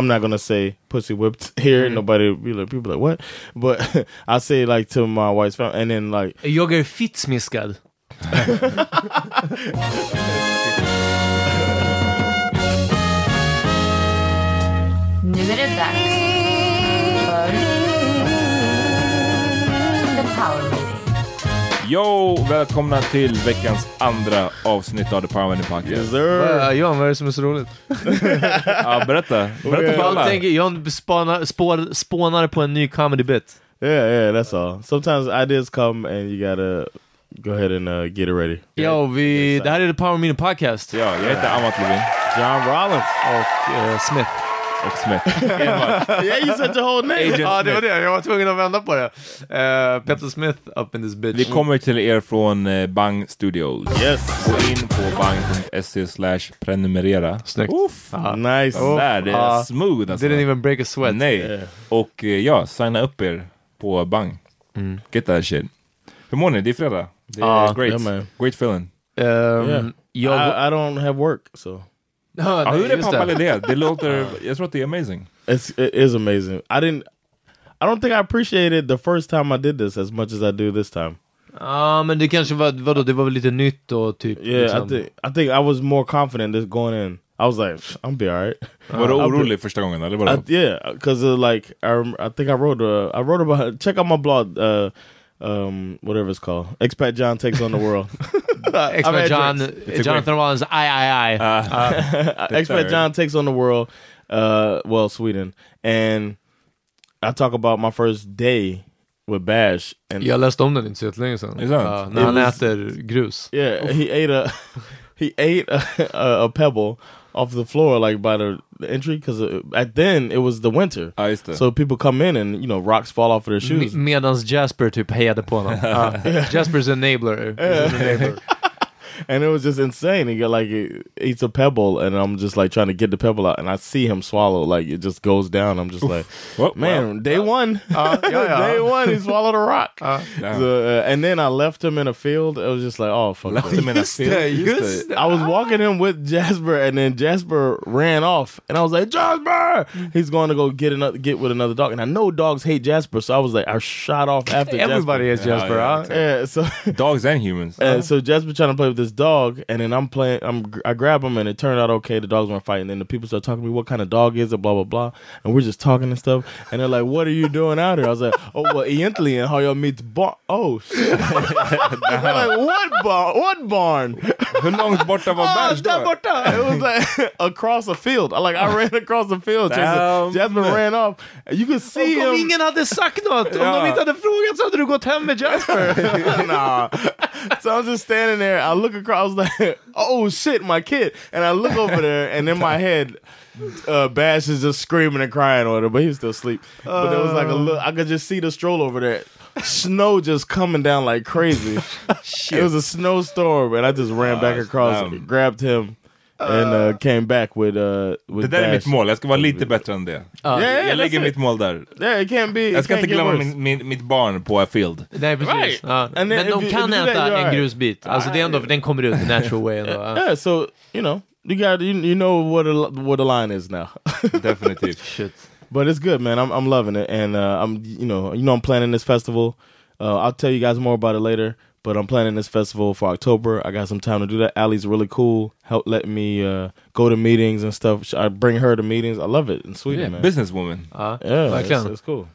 I'm not gonna say pussy whipped here. Mm. Nobody be like people like what, but I say like to my wife's family, and then like Jag är fittsmiskad. Nu är det dags för The Power Meeting. Yo, välkomna till veckans andra avsnitt av The Power Money Podcast. yes sir. Vad- Johan, vad är det som är så roligt? Ja, berätta. Berätta för Jag alla. tänker, spår, spånar på en ny comedy bit. Yeah, yeah, that's all. Sometimes ideas come and you gotta go ahead and uh, get it ready. Ja, vi, det här är The Power Meeting Podcast. Ja, jag heter Amat Levin John Rollins. Och eh, Smith. Och Smith. Yeah, you said your whole name. Agent Ja, det var Smith. det. Jag var tvungen att vända på det. Uh, Peter Smith up in this bitch. Vi kommer till er från eh, Bang Studios. Yes. Gå in på bang.se slash prenumerera. Snyggt. Ja. Nice. Där, det är Ja. smooth alltså. Didn't even break a sweat. Nej. Yeah. Och eh, ja, signa upp er på Bang. Mm. Get that shit. Hur mår ni? Det är fredag. Det är Ja. great. Yeah, man. great feeling. Um, Yeah. Jag... I, I don't have work, so Ja, Ja, hur är pappa det? Det låter, jag tror att det är amazing. it's it is amazing. I didn't. I don't think I appreciated the first time I did this as much as I do this time. Ja, men det kanske var, vadå, det var väl lite nytt och typ... Yeah, liksom. I think I think I was more confident just going in. I was like, "Pff, I'm be alright. Var du orolig första gången eller? I, yeah, because like I, I think I wrote a I wrote about check out my blog, uh, um, whatever it's called. Expat John takes on the world. I've Expert had John, drinks. Jonathan Rollins, aj, aj, aj. Expat. John takes on the world. Uh, well, Sweden, and I talk about my first day with Bash, and Jag läste om den inte så jättelänge sedan. Är det sant? Ja, när It han was- äter grus. Yeah, he ate a he ate a, a, a pebble off the floor like by the, the entry because uh, at then it was the winter, Ja, just det. so people come in and you know rocks fall off of their shoes. Me- Medans Jasper typ hejade på honom. Ja. Jasper's enabler. He's an enabler. and it was just insane. He got like he eats a pebble, and I'm just like trying to get the pebble out, and I see him swallow like it just goes down. I'm just like, Well, man, day uh, one, uh, yeah, yeah. day one, he swallowed a rock. Uh, damn. So, uh, and then I left him in a field. It was just like, oh fuck. Left him in a field. det, Just just. I was walking him with Jasper, and then Jasper ran off, and I was like, Jasper, he's going to go get another get with another dog, and I know dogs hate Jasper, so I was like, I shot off after Everybody Jasper. is Jasper. Ja, ja. Yeah, so Dogs and humans. and uh-huh. so Jasper trying to play with this dog, and then I'm playing. I'm I grab him, and it turned out okay. The dogs weren't fighting. Then the people start talking to me, what kind of dog is it? Blah blah blah, and we're just talking and stuff. And they're like, "What are you doing out here?" I was like, "Oh well, egentligen har jag mitt barn." Oh shit! they're like, "What barn? What barn?" Hur långt borta var Oh, Berns där då? borta! It was like across a field. I like I ran across the field. Damn. Jasper, Jasper ran off. You could see Om him. ingen hade sagt något, om Ja. de inte hade frågat så hade du gått hem med Jasper. nah. So I'm just standing there. I look across. I was like, "Oh shit, my kid!" And I look over there, and in my head, uh, Bash is just screaming and crying on her, but he was still asleep. but it was like a look. I could just see the stroll over there. snow just coming down like crazy. it was a snowstorm, and I just ran back across, damn. grabbed him, and uh, came back with uh Det with där är mitt Dash. mål, jag ska vara lite bättre än det. Yeah, yeah, jag that's lägger it. mitt mål där. Yeah, it can't be. Jag it ska can't inte get glömma worse. min, min, mitt barn på a field. Nej precis. Right. Ja. And then Men if de you- kan if you do that, äta you're en right. grusbit. Alltså det är ändå, den kommer ut natural way ändå. Ja. Yeah, so you know, you got you, you know what the, what the line is now. Definitivt. Shit. But it's good, man. I'm I'm loving it, and uh, I'm you know you know I'm planning this festival. Uh, I'll tell you guys more about it later. But I'm planning this festival for October. I got some time to do that. Allie's really cool. Help let me uh, go to meetings and stuff. I bring her to meetings. I love it in Sweden, Yeah, man. businesswoman. Ja, Yeah, it's, verkligen. it's cool.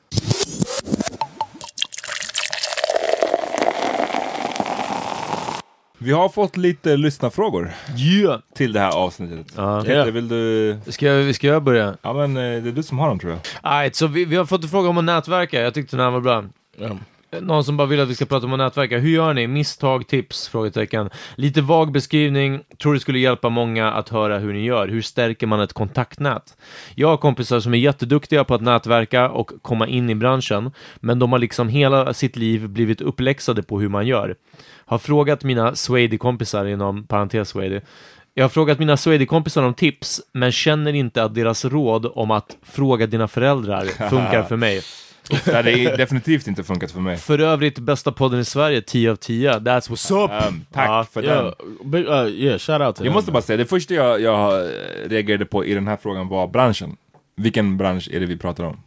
Vi har fått lite lyssnarfrågor Yeah. till det här avsnittet. Ja. Peter, Yeah. vill du... Ska, jag- ska jag börja? Ja men eh, det är du som har dem tror jag. Alright, så vi, vi har fått en fråga om att nätverka. Jag tyckte den här var bra. Um, Någon som bara vill att vi ska prata om att nätverka. Hur gör ni? Misstag, tips? Frågetecken. Lite vag beskrivning. Tror det skulle hjälpa många att höra hur ni gör. Hur stärker man ett kontaktnät? Jag har kompisar som är jätteduktiga på att nätverka och komma in i branschen, men de har liksom hela sitt liv blivit uppläxade på hur man gör. Har frågat mina Swady-kompisar, inom parentes Swady, jag har frågat mina Swady-kompisar om tips, men känner inte att deras råd om att fråga dina föräldrar funkar för mig. Det hade definitivt inte funkat för mig. För övrigt, bästa podden i Sverige, 10 av 10. That's what's up! Um, tack Ja, för den. yeah, big, uh, yeah. Shout out to Jag måste bara säga, det första jag, jag eh, reagerade på i den här frågan var branschen. Vilken bransch är det vi pratar om?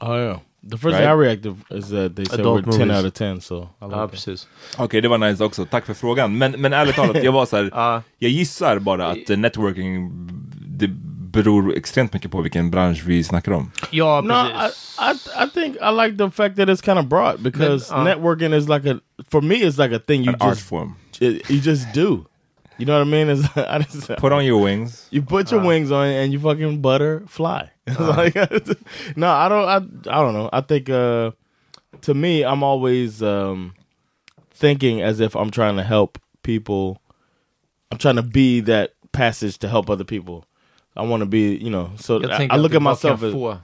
Oh yeah. The first Right? thing I reacted is that they said Adult we're ten movies. out of ten. So I that. precis. Okej, det var nice också. Tack för frågan. Men, men ärligt talat, jag var så här, Ja. jag gissar bara att networking, det beror extremt mycket på vilken bransch vi snackar om. Ja, No, I, precis. I I think I like the fact that it's kind of broad because uh, networking is like a for me it's like a thing you An art just form. it- you just do. You know what I mean? It's, I just, Put on your wings. you put your wings on and you fucking butter fly. It's like no, I don't. I I don't know. I think uh, to me, I'm always um, thinking as if I'm trying to help people. I'm trying to be that passage to help other people. I want to be, you know. So I, tänker I look at myself kan as få,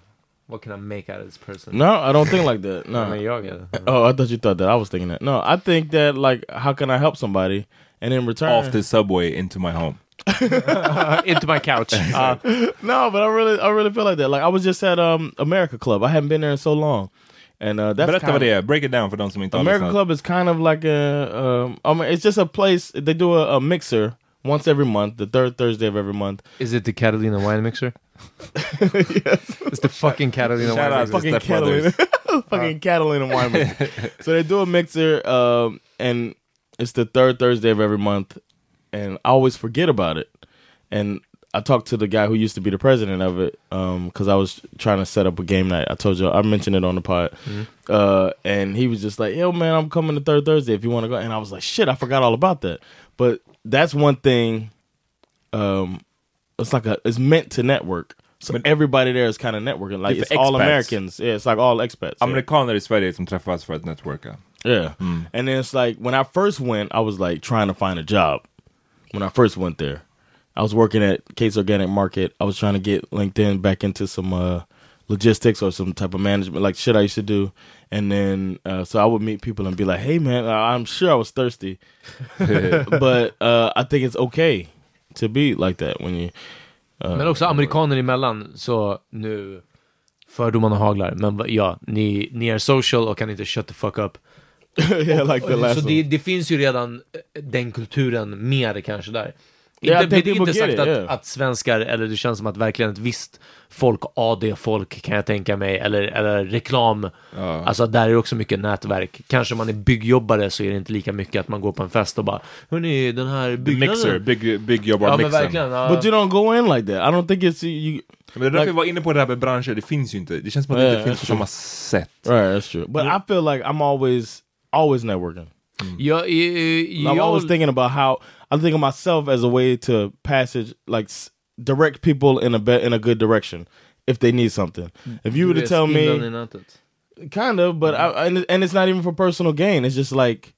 What can I make out of this person? no, I don't think like that. No, Men jag är det. Oh, I thought you thought that. I was thinking that. No, I think that like, how can I help somebody, and in return, Off the subway into my home. Into my couch. Ja. no, but I really, I really feel like that. Like I was just at um America Club. I haven't been there in so long, and uh, that's Berätta kind vad det är. Break it down för de som inte har America. Club is kind of like a, um, I mean, it's just a place. They do a, a mixer once every month, the third Thursday of every month. Is it the Catalina wine mixer? yes. It's the fucking Catalina Shout wine out mixer. fucking. Catalina, fucking Catalina wine mixer. so they do a mixer, um, and it's the third Thursday of every month, and I always forget about it. And I talked to the guy who used to be the president of it because I was trying to set up a game night. I told you I mentioned it on the pod, uh, and he was just like, "Yo, man, I'm coming to third Thursday if you want to go." And I was like, "Shit, I forgot all about that." But that's one thing. Um, it's like a it's meant to network. So But- everybody there is kind of networking. Like It's it's all. Americans. Yeah, it's like all expats. Yeah. Amerikaner i Sverige som träffas för att networka. Yeah. And then it's like when I first went, I was like trying to find a job. When I first went there, I was working at Case Organic Market. I was trying to get LinkedIn back into some uh, logistics or some type of management, like shit I used to do. And then uh, so I would meet people and be like, "Hey, man, I'm sure I was thirsty, but uh, I think it's okay to be like that when you." Uh, Men också amerikaner emellan, så nu fördomarna haglar. Men ja, ni, ni är social och kan inte shut the fuck up. yeah, like the last så det, det finns ju redan eh, den kulturen mer kanske där. Inte, think det är inte sagt att, yeah. att svenskar, eller det känns som att verkligen ett visst folk, AD-folk kan jag tänka mig, eller, eller reklam. Alltså där är det också mycket nätverk. Kanske man är byggjobbare så är det inte lika mycket att man går på en fest och bara Hörni, den här The byggnaden. mixer, big, big job art Ja men mixen. verkligen. Ja. But you don't go in like that. I don't think it's you. Men det är därför Like- jag var inne på det här med branscher, det finns ju inte. Det känns som att det Yeah, inte finns på samma sätt. Right, that's true. But I feel like I'm always, always networking. jag, jag, I'm always jag, thinking about how I think of myself as a way to passage, like s- direct people in a be- in a good direction if they need something. If you were to tell me, kind of, but I, and, and it's not even for personal gain. It's just like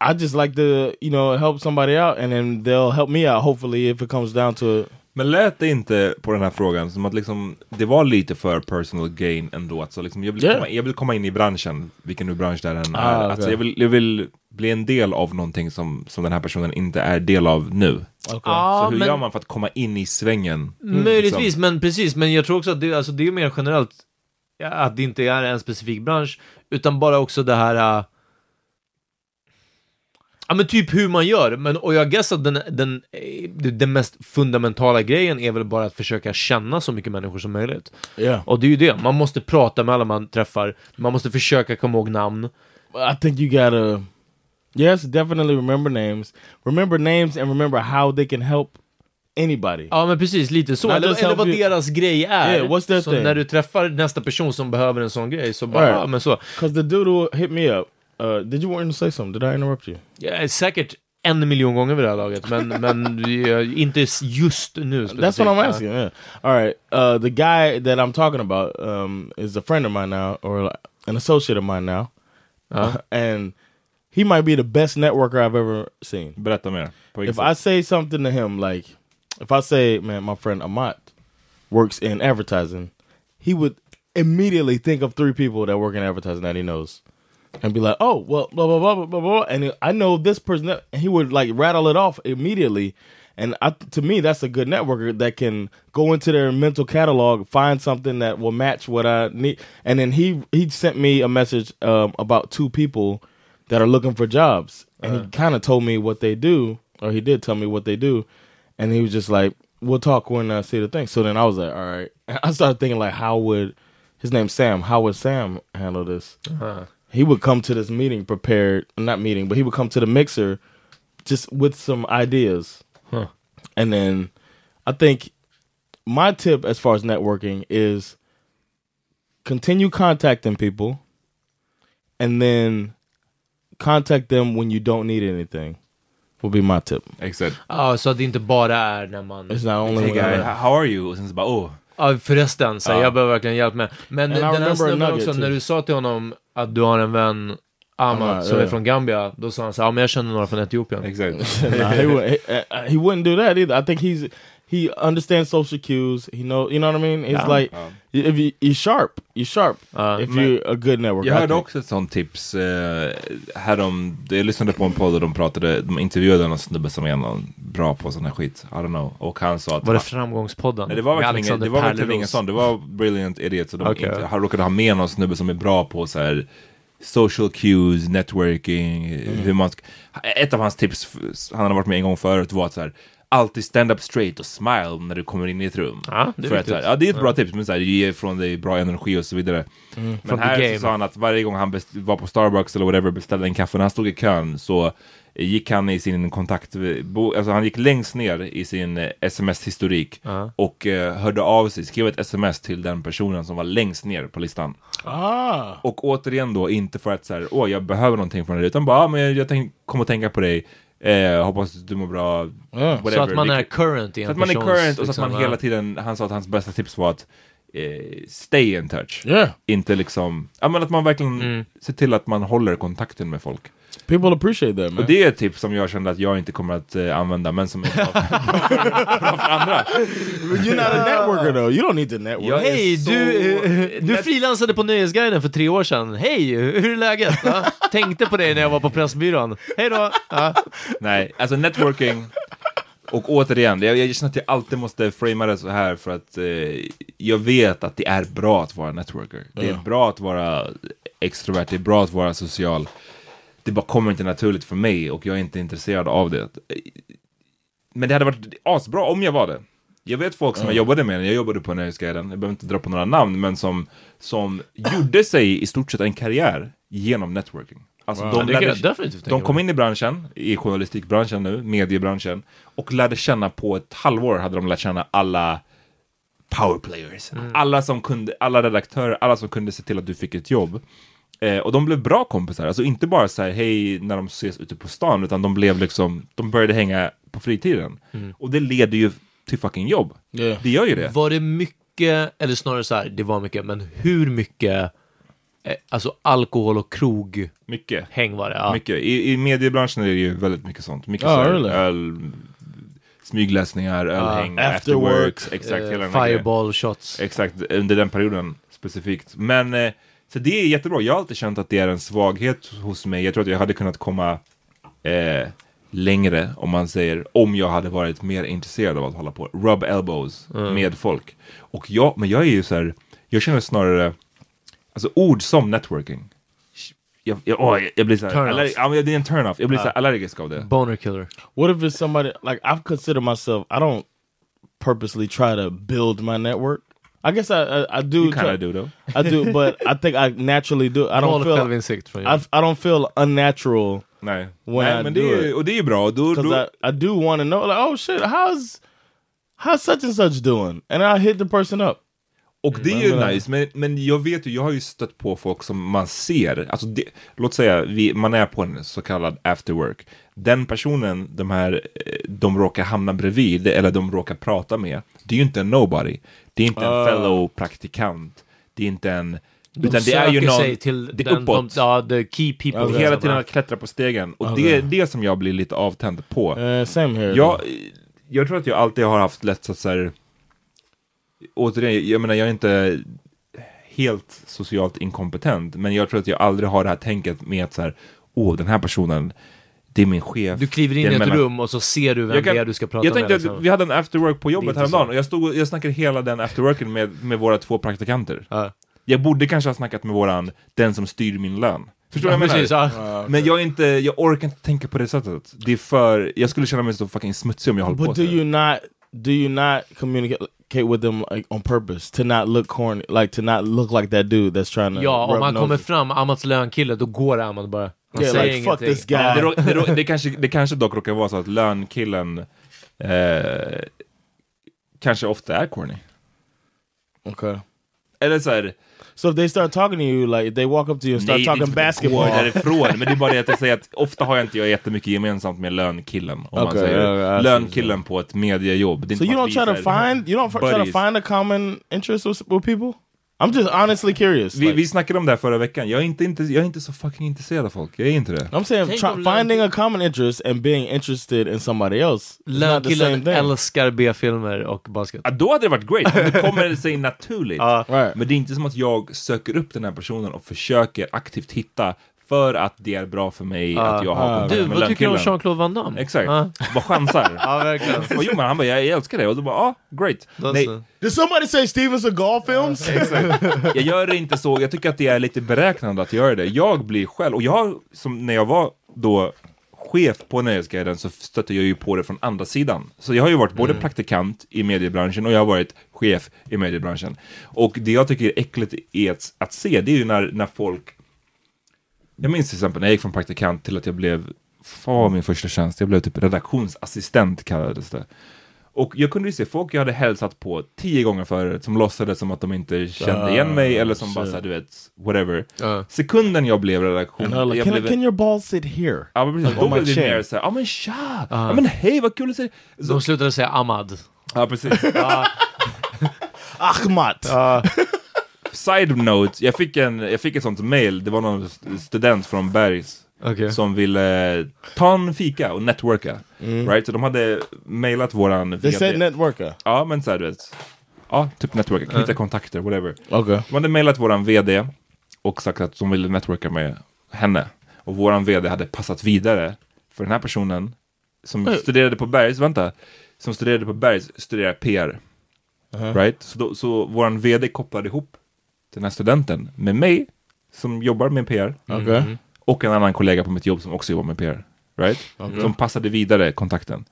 I just like to you know help somebody out, and then they'll help me out. Hopefully, if it comes down to it. Men lät det inte på den här frågan som att liksom, det var lite för personal gain ändå? Alltså liksom, jag, vill Yeah. komma, jag vill komma in i branschen, vilken nu bransch det än är. Ah, alltså, jag, vill, jag vill bli en del av någonting som, som den här personen inte är del av nu. Ja, så hur men- gör man för att komma in i svängen? Möjligtvis, liksom? men precis. Men jag tror också att det, alltså, det är mer generellt att det inte är en specifik bransch, utan bara också det här... Ja men typ hur man gör, men, och jag guess att den, den, eh, den mest fundamentala grejen är väl bara att försöka känna så mycket människor som möjligt. Yeah. Och det är ju det, man måste prata med alla man träffar, man måste försöka komma ihåg namn. I think you gotta, yes, definitely remember names. Remember names and remember how they can help anybody. Ja men precis, lite så. Not Eller, eller vad you- deras grej är. Yeah, what's their så thing? när du träffar nästa person som behöver en sån grej, så bara, Right. ja men så. Because the dude who hit me up, uh, did you want to say something? Did I interrupt you? Ja, säkert en miljon gånger vid det här laget, men, men eh, inte just nu That's what I'm asking. Yeah. All right. Uh, the guy that I'm talking about um, is a friend of mine now, or an associate of mine now, Ja. and he might be the best networker I've ever seen. Berätta mer. På If I say something to him, like if I say, "Man, my friend Amat works in advertising," he would immediately think of three people that work in advertising that he knows, and be like, "Oh, well, blah blah blah blah blah." blah. And I know this person, that, and he would like rattle it off immediately. And I, to me, that's a good networker that can go into their mental catalog, find something that will match what I need. And then he he sent me a message um, about two people that are looking for jobs, and he kind of told me what they do, or he did tell me what they do, and he was just like, "We'll talk when I see the thing." So then I was like, "All right." I started thinking like, how would his name's Sam? How would Sam handle this? He would come to this meeting prepared, not meeting, but he would come to the mixer just with some ideas, Huh. and then I think my tip as far as networking is continue contacting people and then contact them when you don't need anything will be my tip. Exakt. Ja, ah, så att det inte bara är när man... It's not only Hey when guy, I- how are you? Och sen så bara oh. Ja, förresten, så Ja. jag ah. behöver verkligen hjälp med. Men And I den här remember a snubben nugget också, too. när du sa till honom att du har en vän, Ahmad, Ah, som är från Gambia, då sa han så här, ja men jag känner några från Etiopien. Exakt. nah, he, would, he, uh, he wouldn't do that either. I think he's he understands social cues. He know you know what I mean. It's Yeah. like if you you're sharp, you're sharp. Ja. if you're a good networker. Jag hörde också ett sånt tips eh, härom, jag lyssnade på en podd och de pratade, de intervjuade någon snubbe som är någon bra på sån här skit, I don't know, och han sa att Var det Framgångspodden? Nej, det var verkligen, ingen, det var verkligen ingen sån, det var Brilliant Idiot, så de Okej. inte, han råkade ha med någon snubbe som är bra på så här social cues, networking, hur man ska, ett av hans tips, han hade varit med en gång förut, var att så här, alltid stand up straight och smile när du kommer in i ett rum. Ja, det är För att, här, ja, det är ett bra tips, men så här, ger från dig bra energi och så vidare. Men From the här så sa han att varje gång han var på Starbucks eller whatever, beställde en kaffe, när han stod i kön så gick han i sin kontakt, bo, alltså han gick längst ner i sin eh, sms-historik Ja. och eh, hörde av sig, skrev ett sms till den personen som var längst ner på listan. Ah, Och återigen då, inte för att så här, åh jag behöver någonting från dig, utan bara, ah, men jag, jag tänk, kommer att tänka på dig, eh, hoppas att du mår bra, whatever. Så att man är current i en så att man är current och så att liksom, man ja. hela tiden, han sa att hans bästa tips var att eh, stay in touch. yeah. Inte liksom, ja men att man verkligen Mm. ser till att man håller kontakten med folk. People appreciate that, man. Och det är ett tips som jag kände att jag inte kommer att eh, använda, men som är bra för, bra andra. You're not a networker though. You don't need to network. Jag är Hej, så- du, eh, du frilansade på Nöjesguiden för tre år sedan. Hej, hur är läget? Ja, tänkte på dig när jag var på Pressbyrån. Hej då! Ja. Nej, alltså networking, och återigen, jag, jag känner att jag alltid måste framea det så här för att eh, jag vet att det är bra att vara networker. Det är Ja. bra att vara extrovert, det är bra att vara social. Det bara kommer inte naturligt för mig och jag är inte intresserad av det. Men det hade varit asbra om jag var det. Jag vet folk som jag jobbade med när jag jobbade på Nöjesguiden, jag behöver inte dra på några namn, men som, som gjorde sig i stort sett en karriär genom networking. Alltså Wow. de, lärde, de kom in i branschen, i journalistikbranschen nu, mediebranschen, och lärde känna på ett halvår hade de lärt känna alla powerplayers. Mm. Alla som kunde, alla redaktörer, alla som kunde se till att du fick ett jobb. Eh, och de blev bra kompisar, alltså inte bara så här hej när de ses ute på stan, utan de blev liksom, de började hänga på fritiden. Mm. Och det leder ju till fucking jobb. Yeah. Det gör ju det. Var det mycket, eller snarare så här, det var mycket, men hur mycket, eh, alltså alkohol och kroghäng Mycket. var det? Ja. Mycket. I, I mediebranschen är det ju väldigt mycket sånt. Mycket Ja, så här öl, smygläsningar, ölhäng, after afterworks, work, exakt, Eh, fireball shots. Exakt, under den perioden specifikt. Men, eh, så det är jättebra. Jag har alltid känt att det är en svaghet hos mig. Jag tror att jag hade kunnat komma eh, längre, om man säger, om jag hade varit mer intresserad av att hålla på. Rub elbows med folk. Och jag, men jag är ju så här, jag känner snarare, alltså ord som networking. Jag, jag, åh, jag, blir såhär, Turn off. allerg- ja, det är en turn-off. Jag blir så här allergisk av det. Boner killer. What if it's somebody like I consider myself? I don't purposely try to build my network. I guess I I, I do. Try- kinda do though. I do, but I think I naturally do. I don't feel. självinsikt från I. I don't feel unnatural Nej, When Nej I men do det är, it. och det är ju bra. Då, because då, I, I do want to know like oh shit how's how's such and such doing and I hit the person up. Och det är ju Men- nice, men, men jag vet ju, jag har ju stött på folk som man ser, alltså det, låt säga vi, man är på en så kallad after work. Den personen, de här, eh, de råkar hamna bredvid, eller de råkar prata med, det är ju inte en nobody. Det är inte en Ah. fellow praktikant. Det är inte en, De utan det är ju någon, sig till det är den, de, uppåt. ja, the key people. Okej. Hela tiden att klättra på stegen. Och Okej. det är det som jag blir lite avtänd på. Uh, same here. Jag, jag tror att jag alltid har haft lätt att så här, återigen, jag menar jag är inte helt socialt inkompetent, men jag tror att jag aldrig har det här tänket med att så här, åh den här personen, det är min chef. Du kliver in i ett mellan- rum och så ser du vem Jag kan- det är du ska prata jag tänkte med. att liksom. vi hade en afterwork på jobbet häromdagen så. och jag, stod, och- jag snackade hela den afterworken med, med våra två praktikanter. Ja. Jag borde kanske ha snackat med våran, den som styr min lön. Förstår du Ja, vad jag precis, menar? ja. Men jag är inte, jag orkar inte tänka på det sättet. Det är för, jag skulle känna mig så fucking smutsig om jag håller på But do så you not do you not communicate with them like, on purpose to not look corny, like to not look like that dude that's trying to? Ja, om han kommer fram, Amats lönkille, då går Amat bara. Han Yeah, säger like, fuck ingenting. this guy. Det, rå- det, rå- det, kanske, det kanske dock råkar vara så att lönkillen eh, kanske ofta är corny. Okay. Eller så här, So if they start talking to you, like if they walk up to you and start nej, talking att basketball, gå därifrån, men det är bara det att jag säger att ofta har jag inte jag jättemycket gemensamt med lönkillen. Om man Okej, säger ja, jag lönkillen på ett mediejobb. So you don't try to find you don't f- try to buddies. find a common interest with, with people. I'm just honestly curious. Vi, like- vi snackade om det här förra veckan, jag är inte, inte, jag är inte så fucking intresserad av folk, jag är inte det. I'm saying try, finding a common interest and being interested in somebody else. thing. älskar B-filmer och basket. Ja, då hade det varit great, om det kommer sig naturligt. Ja. Right. Men det är inte som att jag söker upp den här personen och försöker aktivt hitta för att det är bra för mig att jag har Ah. Du, vad tycker du om. Jean-Claude Van Damme? Exakt, Ja, bara chansar. ja verkligen. Och jo men han bara, jag, jag älskar det. Och då bara, ah, great. Nej. Did somebody say Steven Seagal films? jag gör det inte så, jag tycker att det är lite beräknande att göra det. Jag blir själv, och jag, som när jag var då chef på Nöjesguiden så stötte jag ju på det från andra sidan. Så jag har ju varit både praktikant i mediebranschen och jag har varit chef i mediebranschen. Och det jag tycker är äckligt är att, att se, det är ju när, när folk Jag minns till exempel när jag gick från praktikant till att jag blev, var min första tjänst? Jag blev typ redaktionsassistent kallades det. Och jag kunde ju se folk jag hade hälsat på tio gånger förut som låtsades som att de inte kände igen mig eller som bara shit. såhär, du vet, whatever. Ja. Sekunden jag blev redaktion, like, jag can, blev, can your balls sit here? ja men precis, on då my blev det mer såhär, ja men tja, ja men hej vad kul att se. Så, De slutade säga Ahmad. ja precis. Ahmat. Side note, jag fick, en, jag fick ett sånt mail, det var någon student från Bergs Okej. som ville ta en fika och networka. Right? Så de hade mailat våran They said networker. Ja, men såhär du vet. Ja, typ networka, knyta kontakter, whatever. Okay. De hade mailat våran VD och sagt att de ville networka med henne. Och våran VD hade passat vidare för den här personen som studerade på Bergs, vänta, som studerade på Bergs studerar PR. Right? Så, då, så våran VD kopplade ihop den här studenten med mig som jobbar med PR Okay. och en annan kollega på mitt jobb som också jobbar med PR. Right? Som passade vidare kontakten.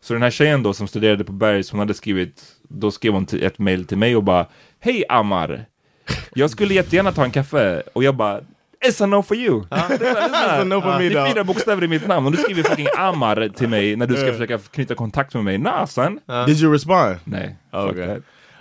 Så den här tjejen då som studerade på Bergs, hon hade skrivit, då skrev hon ett mail till mig och bara Hej Amar! Jag skulle jättegärna ta en kaffe. Och jag bara It's a no for you! Är, det är, no for me, det är fyra bokstäver i mitt namn och du skriver fucking Amar till mig när du ska försöka knyta kontakt med mig. Nah son! Did you respond? Nej, fuck Okay.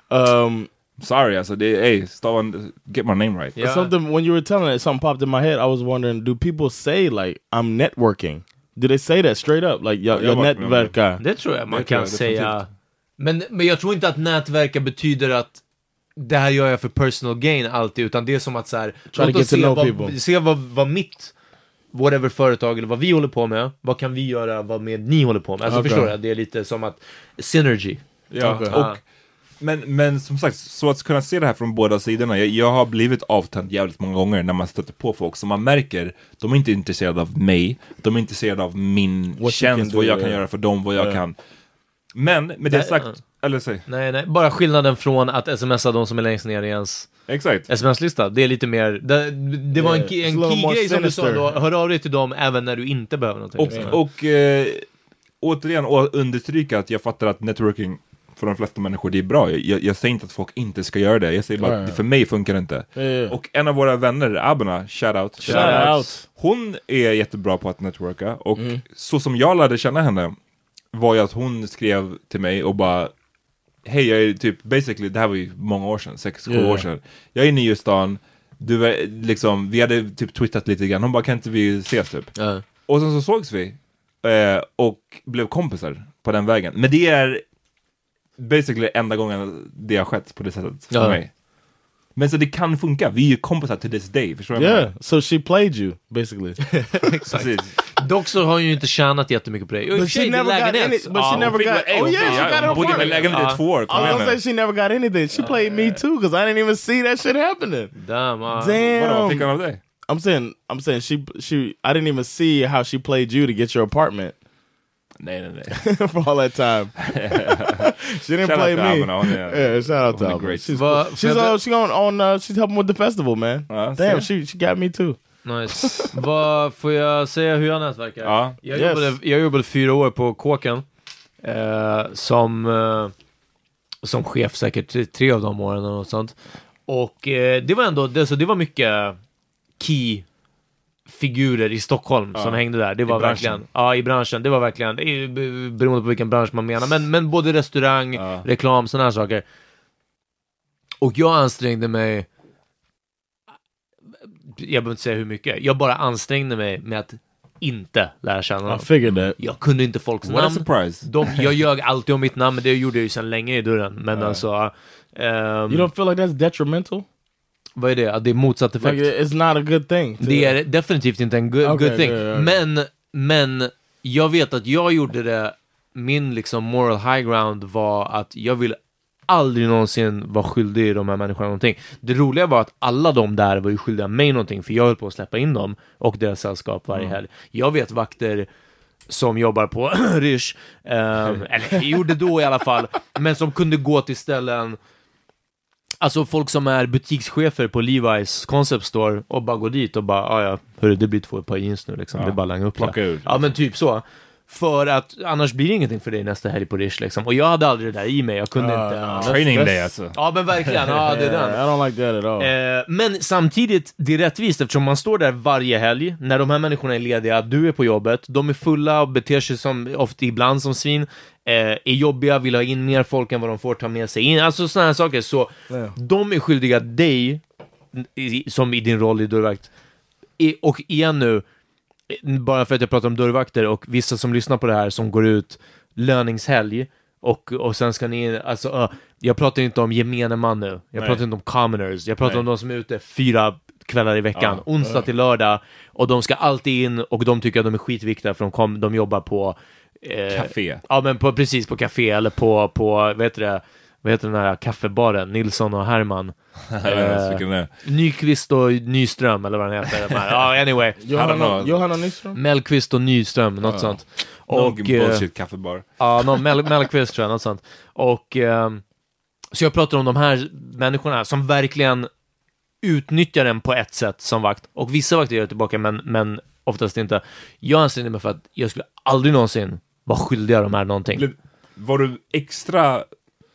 Um, Sorry alltså, det är, hey, stavan, get my name right. Ja. Something when you were telling it, something popped in my head. I was wondering, do people say like I'm networking? Do they say that straight up? Like jag med om det. tror jag man kan jag säga. Men, men jag tror inte att nätverka betyder att det här gör jag för personal gain alltid, utan det är som att så här, Try to låt oss se, know vad, people. se vad, vad mitt whatever företag eller vad vi håller på med, vad kan vi göra, vad med ni håller på med? Alltså Okej. förstår du? Det är lite som att synergy. Ja, Okej. och, men, men som sagt, så att kunna se det här från båda sidorna. Jag, jag har blivit avtänd jävligt många gånger när man stöter på folk som man märker, de är inte intresserade av mig, de är intresserade av min What tjänst, do, vad jag kan göra för dem, vad jag Ja. kan. Men med det sagt, eller säg, Nej, nej, bara skillnaden från att smsa de som är längst ner i ens exakt. sms-lista. Det är lite mer, det, det var en, Yeah, en key-grej som du sa då, hör av dig till dem även när du inte behöver någonting. Och, och eh, återigen, och understryka att jag fattar att networking för de flesta människor, det är bra. Jag, jag säger inte att folk inte ska göra det, jag säger bara Ja, att ja. för mig funkar det inte. Ja. Och en av våra vänner, Abena, shoutout, Shout out. hon är jättebra på att networka och Mm. så som jag lärde känna henne var ju att hon skrev till mig och bara Hej, jag är typ basically, det här var ju många år sedan, sex, sju år sedan. Jag är ny i stan, du liksom, vi hade typ twittrat lite grann, hon bara kan inte vi ses typ? Och sen så sågs vi eh, och blev kompisar på den vägen. Men det är basically enda gången det har skett på det sättet för Ja. mig. Men så det kan funka, vi är ju kompisar till this day, förstår du Yeah, so she played you basically. Precis. Dock så har hon ju inte tjänat jättemycket på för But she never got lägenhet. any- but she Ja, never Hon fick- got- oh, hon yeah, she got hon her bodde i min lägenhet i två år, kom igen gonna nu. say she never got anything. She played me too because I didn't even see that shit happening. Damn, ja. Vadå, vad fick Damn. han av dig? I'm saying, I'm saying she, she, I didn't even see how she played you to get your apartment Nej, nej, nej. for all that time. she didn't Shout play out me. till Albin, hon är- Yeah, shout out to hon är Albin. great. She's, Vad- she's, uh, she on, on uh, she's helping with the festival, man. Ja, Damn, she, she got me too. Nice. Vad får jag säga hur jag nätverkar? Ja. Jag, Yes. jobbade, jag jobbade fyra år på Kåken eh, som, eh, som chef säkert tre, tre av de åren och sånt. Och eh, det var ändå, det, så det var mycket key figurer i Stockholm som hängde där. Det var verkligen, ja i branschen, det var verkligen, det är beroende på vilken bransch man menar, men, men både restaurang, Ja. reklam, sådana här saker. Och jag ansträngde mig jag behöver inte säga hur mycket, jag bara ansträngde mig med att inte lära känna dem. Jag kunde inte folks What a namn. surprise. De, jag ljög alltid om mitt namn, men det gjorde jag ju sedan länge i dörren. Men alltså, ehm, You don't feel like that's detrimental? Vad är det? Att det är motsatt effekt? Like it's not a good thing. to- Det är definitivt inte en good, Okej, good thing. ja, ja. Men, men jag vet att jag gjorde det, min liksom moral high ground var att jag vill aldrig någonsin vara skyldig de här människorna någonting. Det roliga var att alla de där var ju skyldiga mig någonting, för jag höll på att släppa in dem och deras sällskap varje helg. Jag vet vakter som jobbar på Rish, ehm, eller gjorde då i alla fall, men som kunde gå till ställen Alltså folk som är butikschefer på Levi's Concept Store och bara går dit och bara, ah, ja, hörru, det blir två par jeans nu liksom, Ja. det är bara att langa upp Plocka det. ur. Ja, men typ så. För att annars blir det ingenting för dig nästa helg på Rish liksom. Och jag hade aldrig det där i mig, jag kunde Ah, inte. Ja. Training day alltså. Ja, men verkligen, ja, det är den. Yeah, I don't like that at all. Eh, men samtidigt, det är rättvist eftersom man står där varje helg, när de här människorna är lediga, du är på jobbet, de är fulla och beter sig som, ofta ibland som svin, eh, är jobbiga, vill ha in mer folk än vad de får ta med sig in, alltså sådana här saker. Så Ja. de är skyldiga dig, i, som i din roll i dörrvakt, och igen nu, bara för att jag pratar om dörrvakter och vissa som lyssnar på det här som går ut löningshelg och, och sen ska ni, alltså, uh, jag pratar inte om gemene man nu, jag Nej. pratar inte om commoners, jag pratar Nej. om de som är ute fyra kvällar i veckan, Ja. onsdag till lördag, och de ska alltid in och de tycker att de är skitviktiga för de, kom, de jobbar på eh, Café. Ja men på, precis på café eller på, på vad heter det, vad heter den här kaffebaren, Nilsson och Herman. Är. Nyqvist och Nyström eller vad den heter. Ja, anyway. Johanna. Johanna Nyström? Mellqvist och Nyström, något Ja. sånt. Och, eh, bullshit kaffebar. ja, någon Mel Mellqvist tror jag, något sånt. Och, ehm, så jag pratar om de här människorna som verkligen utnyttjar den på ett sätt som vakt. Och vissa vakter gör det tillbaka, men, men oftast inte. Jag ansträngde mig för att jag skulle aldrig någonsin vara skyldig de här någonting. Var du extra,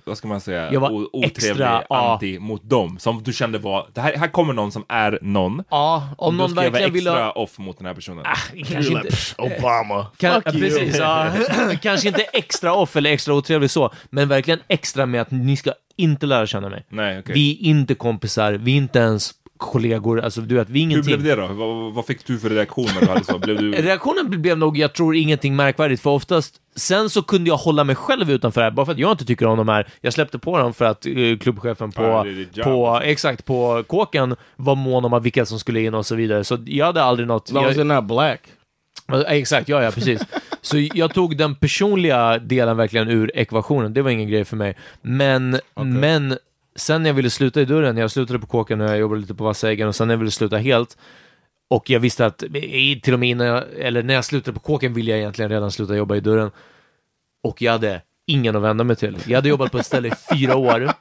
vad ska man säga, Jag var o- otrevlig, extra, ja. anti mot dem? Som du kände var, det här, här kommer någon som är någon. Ja, om Då någon ska jag vara verkligen vill extra ha... off mot den här personen. Ah, kanske inte... Obama. Kan, Fuck ja, you. precis, ja. kanske inte extra off eller extra otrevlig så, men verkligen extra med att ni ska inte lära känna mig. Nej, okej. Vi är inte kompisar, vi är inte ens kollegor, alltså du vet, vi är Hur ingenting. blev det då? Vad, vad fick du för reaktion när du hade så? Blev du... Reaktionen blev nog, jag tror, ingenting märkvärdigt, för oftast Sen så kunde jag hålla mig själv utanför det här, bara för att jag inte tycker om de här. Jag släppte på dem för att eh, klubbchefen på, Ja, det på, alltså. exakt, på kåken var mån om att vilka som skulle in och så vidare. Så jag hade aldrig något... Long as not black. Exakt, ja, ja, precis. Så jag tog den personliga delen verkligen ur ekvationen, det var ingen grej för mig. Men, men sen när jag ville sluta i dörren, jag slutade på kåken och jag jobbade lite på Vassa Äggen och sen när jag ville sluta helt, och jag visste att, till och med innan jag, eller när jag slutade på kåken ville jag egentligen redan sluta jobba i dörren. Och jag hade ingen att vända mig till. Jag hade jobbat på ett ställe i fyra år,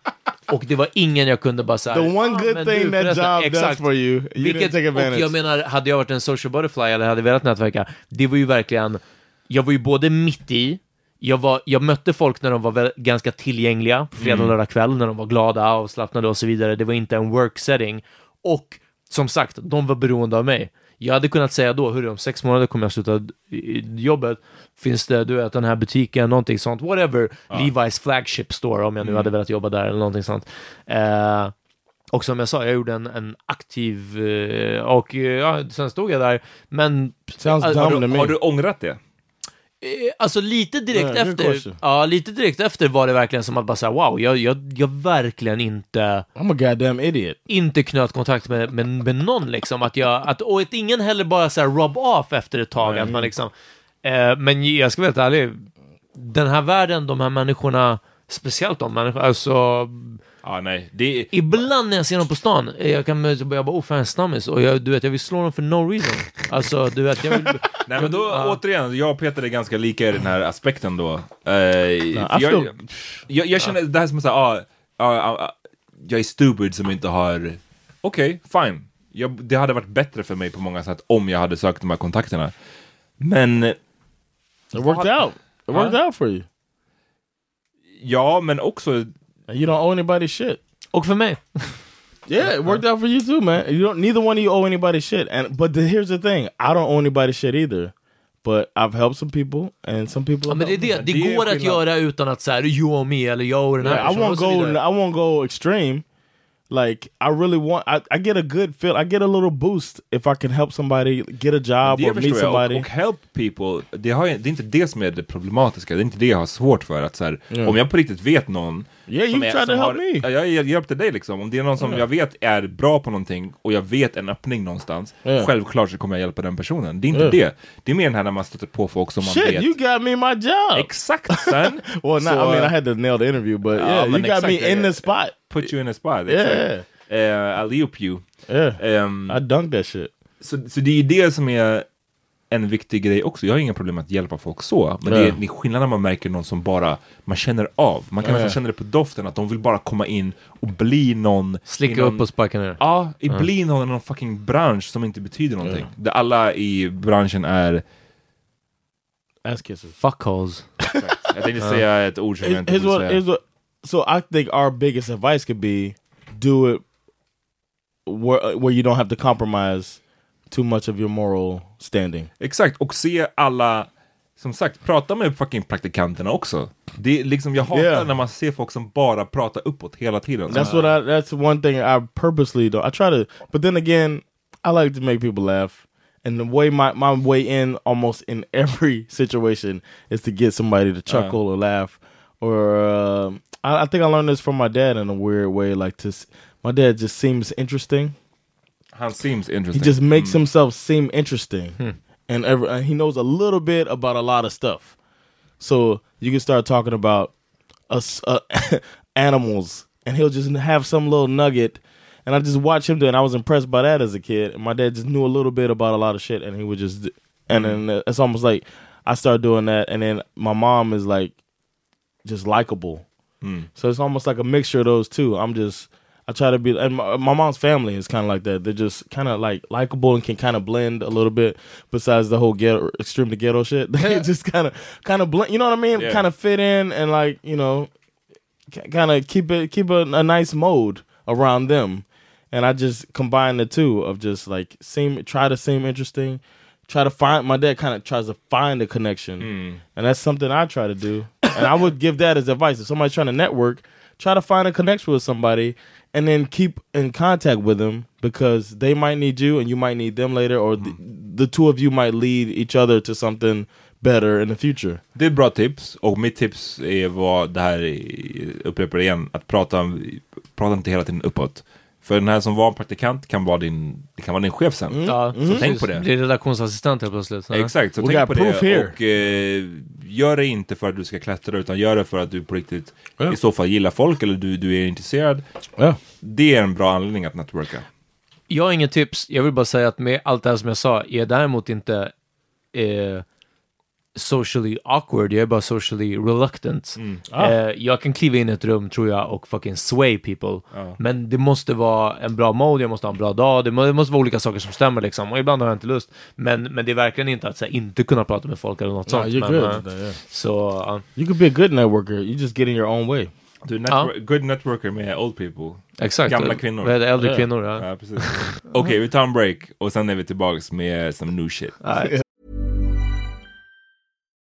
och det var ingen jag kunde bara säga The one good thing that job does for you, you didn't Vilket, take och advantage. jag menar, hade jag varit en social butterfly eller hade velat nätverka, det var ju verkligen, jag var ju både mitt i, jag, var, jag mötte folk när de var väl, ganska tillgängliga, på fredag och lördag kväll, när de var glada, avslappnade och så vidare. Det var inte en work setting. Och som sagt, de var beroende av mig. Jag hade kunnat säga då, hörru, om sex månader kommer jag sluta jobbet. Finns det, du vet, den här butiken, någonting sånt, whatever. Levi's flagship store, om jag nu hade velat jobba där eller någonting sånt. Eh, och som jag sa, jag gjorde en, en aktiv, eh, och eh, ja, sen stod jag där, men... Sounds Har du, har du ångrat det? Eh, Alltså lite direkt good efter, ja, lite direkt efter var det verkligen som att bara säga wow, jag, jag, jag verkligen inte, I'm a goddamn idiot. inte knöt kontakt med, med, med någon liksom. Att jag, att, och att ingen heller bara så här rub off efter ett tag. Att man liksom, eh, men jag ska vara helt ärlig, den här världen, de här människorna, speciellt de människorna, alltså Ja, nej. Det Ibland när jag ser dem på stan, jag kan jag bara, oh fan, stammis, och jag, du vet, jag vill slå dem för no reason. Alltså, du vet, jag vill... nej, men då Ja. återigen, jag och Peter är ganska lika i den här aspekten då. Eh, I jag, jag, jag känner det här som att säga, ah, ah, ah, jag är stupid som inte har... Okej, fine. Jag, det hade varit bättre för mig på många sätt om jag hade sökt de här kontakterna. Men, It worked out. It worked out for you. ja, men också, you don't owe anybody shit. Och för mig. Yeah, it worked out for you too, man. You don't. Neither one of you owe anybody shit. And but the, here's the thing: I don't owe anybody shit either. But I've helped some people, and some people. Ja, men det, är det, det går att göra utan att säga you och me eller jag och den här Yeah, I won't go. I won't go extreme. Like I really want. I, I get a good feel. I get a little boost if I can help somebody get a job det or meet jag. somebody. Och, och help people, det, har, det är inte det som är det problematiska. Det är inte det jag har svårt för. Att så här, Om jag på riktigt vet någon Yeah, som you är- som help har, me. Ja, jag, jag hjälpte dig liksom. Om det är någon som jag vet är bra på någonting och jag vet en öppning någonstans, Yeah. självklart så kommer jag hjälpa den personen. Det är inte Yeah. det. Det är mer den här när man stöter på folk som man Shit, vet. you got me my job. Exakt sen! well, not, Så, I mean, I had to nail the interview, but Ja, yeah, you men got exakt, me in eh, the spot. Put you in a spot. Yeah. Exakt. Uh, alley-oop you. Yeah, Ehm, I dunked that shit. så, så det är ju det som är en viktig grej också. Jag har inga problem att hjälpa folk så. Men det, är, Ja. det är skillnad när man märker någon som bara, man känner av. Man kan Ja. nästan känna det på doften, att de vill bara komma in och bli någon. i Slicka någon, upp och sparka ner. Ja, i bli någon i någon fucking bransch som inte betyder någonting. Där alla i branschen är, Ass kisser. Fuckholes. jag tänkte säga ett ord som jag inte what, säga. So I think our biggest advice could be do it where where you don't have to compromise too much of your moral standing. Exakt, och se alla, som sagt, prata med fucking praktikanterna också. Det är liksom, jag hatar Yeah. när man ser folk som bara pratar uppåt hela tiden. That's what I. That's one thing I purposely do. I try to, but then again, I like to make people laugh. And the way my my way in almost in every situation is to get somebody to chuckle or laugh. Or um I, I think I learned this from my dad in a weird way. Like to, my dad just seems interesting. Han seems interesting. He just makes hmm. himself seem interesting, hmm. and every, and he knows a little bit about a lot of stuff. So you can start talking about us uh, animals, and he'll just have some little nugget. And I just watch him do, it, and I was impressed by that as a kid. And my dad just knew a little bit about a lot of shit, and he would just, d- and hmm. then uh, it's almost like I started doing that, and then my mom is like, just likable. So it's almost like a mixture of those two. I'm just I try to be, and my, my mom's family is kind of like that. They're just kind of like likable and can kind of blend a little bit. Besides the whole ghetto, extreme to ghetto shit, they just kind of, kind of blend. You know what I mean? Yeah. Kind of fit in and like you know, kind of keep it keep a, a nice mode around them. And I just combine the two of just like seem try to seem interesting, try to find. My dad kind of tries to find a connection, mm. and that's something I try to do. And I would give that as advice if somebody's trying to network, try to find a connection with somebody, and then keep in contact with them because they might need you and you might need them later, or the, the two of you might lead each other to something better in the future. Det är bra tips och mitt tips är vad det här, är- upprepar igen, att prata, prata inte hela tiden uppåt. För den här som var praktikant kan vara din, det kan vara din chef sen. Ja, Så tänk på det. Blir redaktionsassistent helt plötsligt. Ja. Exakt, så tänk på det here. och eh, gör det inte för att du ska klättra utan gör det för att du på riktigt Ja. i så fall gillar folk eller du, du är intresserad. Yeah. Det är en bra anledning att networka. Jag har inget tips, jag vill bara säga att med allt det här som jag sa, är däremot inte eh, socially awkward, jag är bara socially reluctant. Ah. Eh, jag kan kliva in i ett rum, tror jag, och fucking sway people. Men det måste vara en bra mode, jag måste ha en bra dag, det, må, det måste vara olika saker som stämmer liksom. Och ibland har jag inte lust. Men, men det är verkligen inte att här, inte kunna prata med folk eller något No, sånt. you're men, good. eh, that, yeah. Så, ja, You could be a good networker. You just get in your own way. Du är network, good networker med old people. exakt. Gamla kvinnor. Det? Äldre Ja. kvinnor, ja. Ja. Okej, vi tar en break och sen är vi tillbaks med some new shit.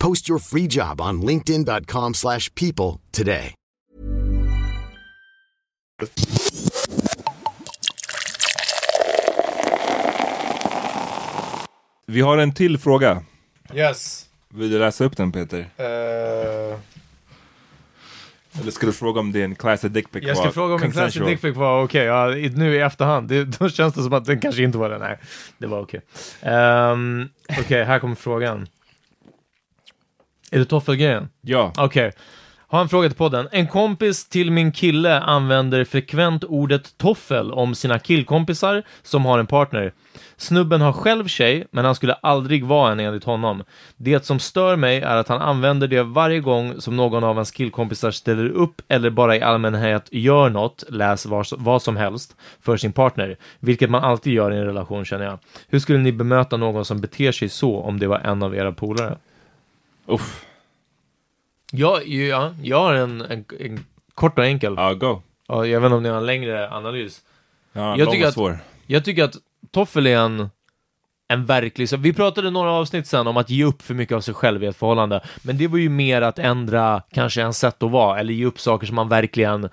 Post your free job on linkedin.com/people slash people today. Vi har en till fråga. Yes. Vill du läsa upp den Peter? Eh, Eller ska du fråga om det är en classic dick pic Jag ska var fråga om min classic consensual? dickpic var okej, ja, i- nu i efterhand, det, då känns det som att den kanske inte var det, nej. Det var okej. Ehm, okej, här kommer frågan. Är det toffelgrejen? Ja. Okej. Har en fråga till podden. En kompis till min kille använder frekvent ordet toffel om sina killkompisar som har en partner. Snubben har själv tjej, men han skulle aldrig vara en enligt honom. Det som stör mig är att han använder det varje gång som någon av hans killkompisar ställer upp eller bara i allmänhet gör något, läs vad, vad som helst, för sin partner. Vilket man alltid gör i en relation känner jag. Hur skulle ni bemöta någon som beter sig så om det var en av era polare? Uff. Ja, ja, jag har en, en, en kort och enkel. Ja, go. Ja, jag vet inte om ni har en längre analys. Ja, Jag tycker att- svår. Jag tycker att toffel är en, en verklig... Så vi pratade några avsnitt sen om att ge upp för mycket av sig själv i ett förhållande. Men det var ju mer att ändra kanske en sätt att vara, eller ge upp saker som man verkligen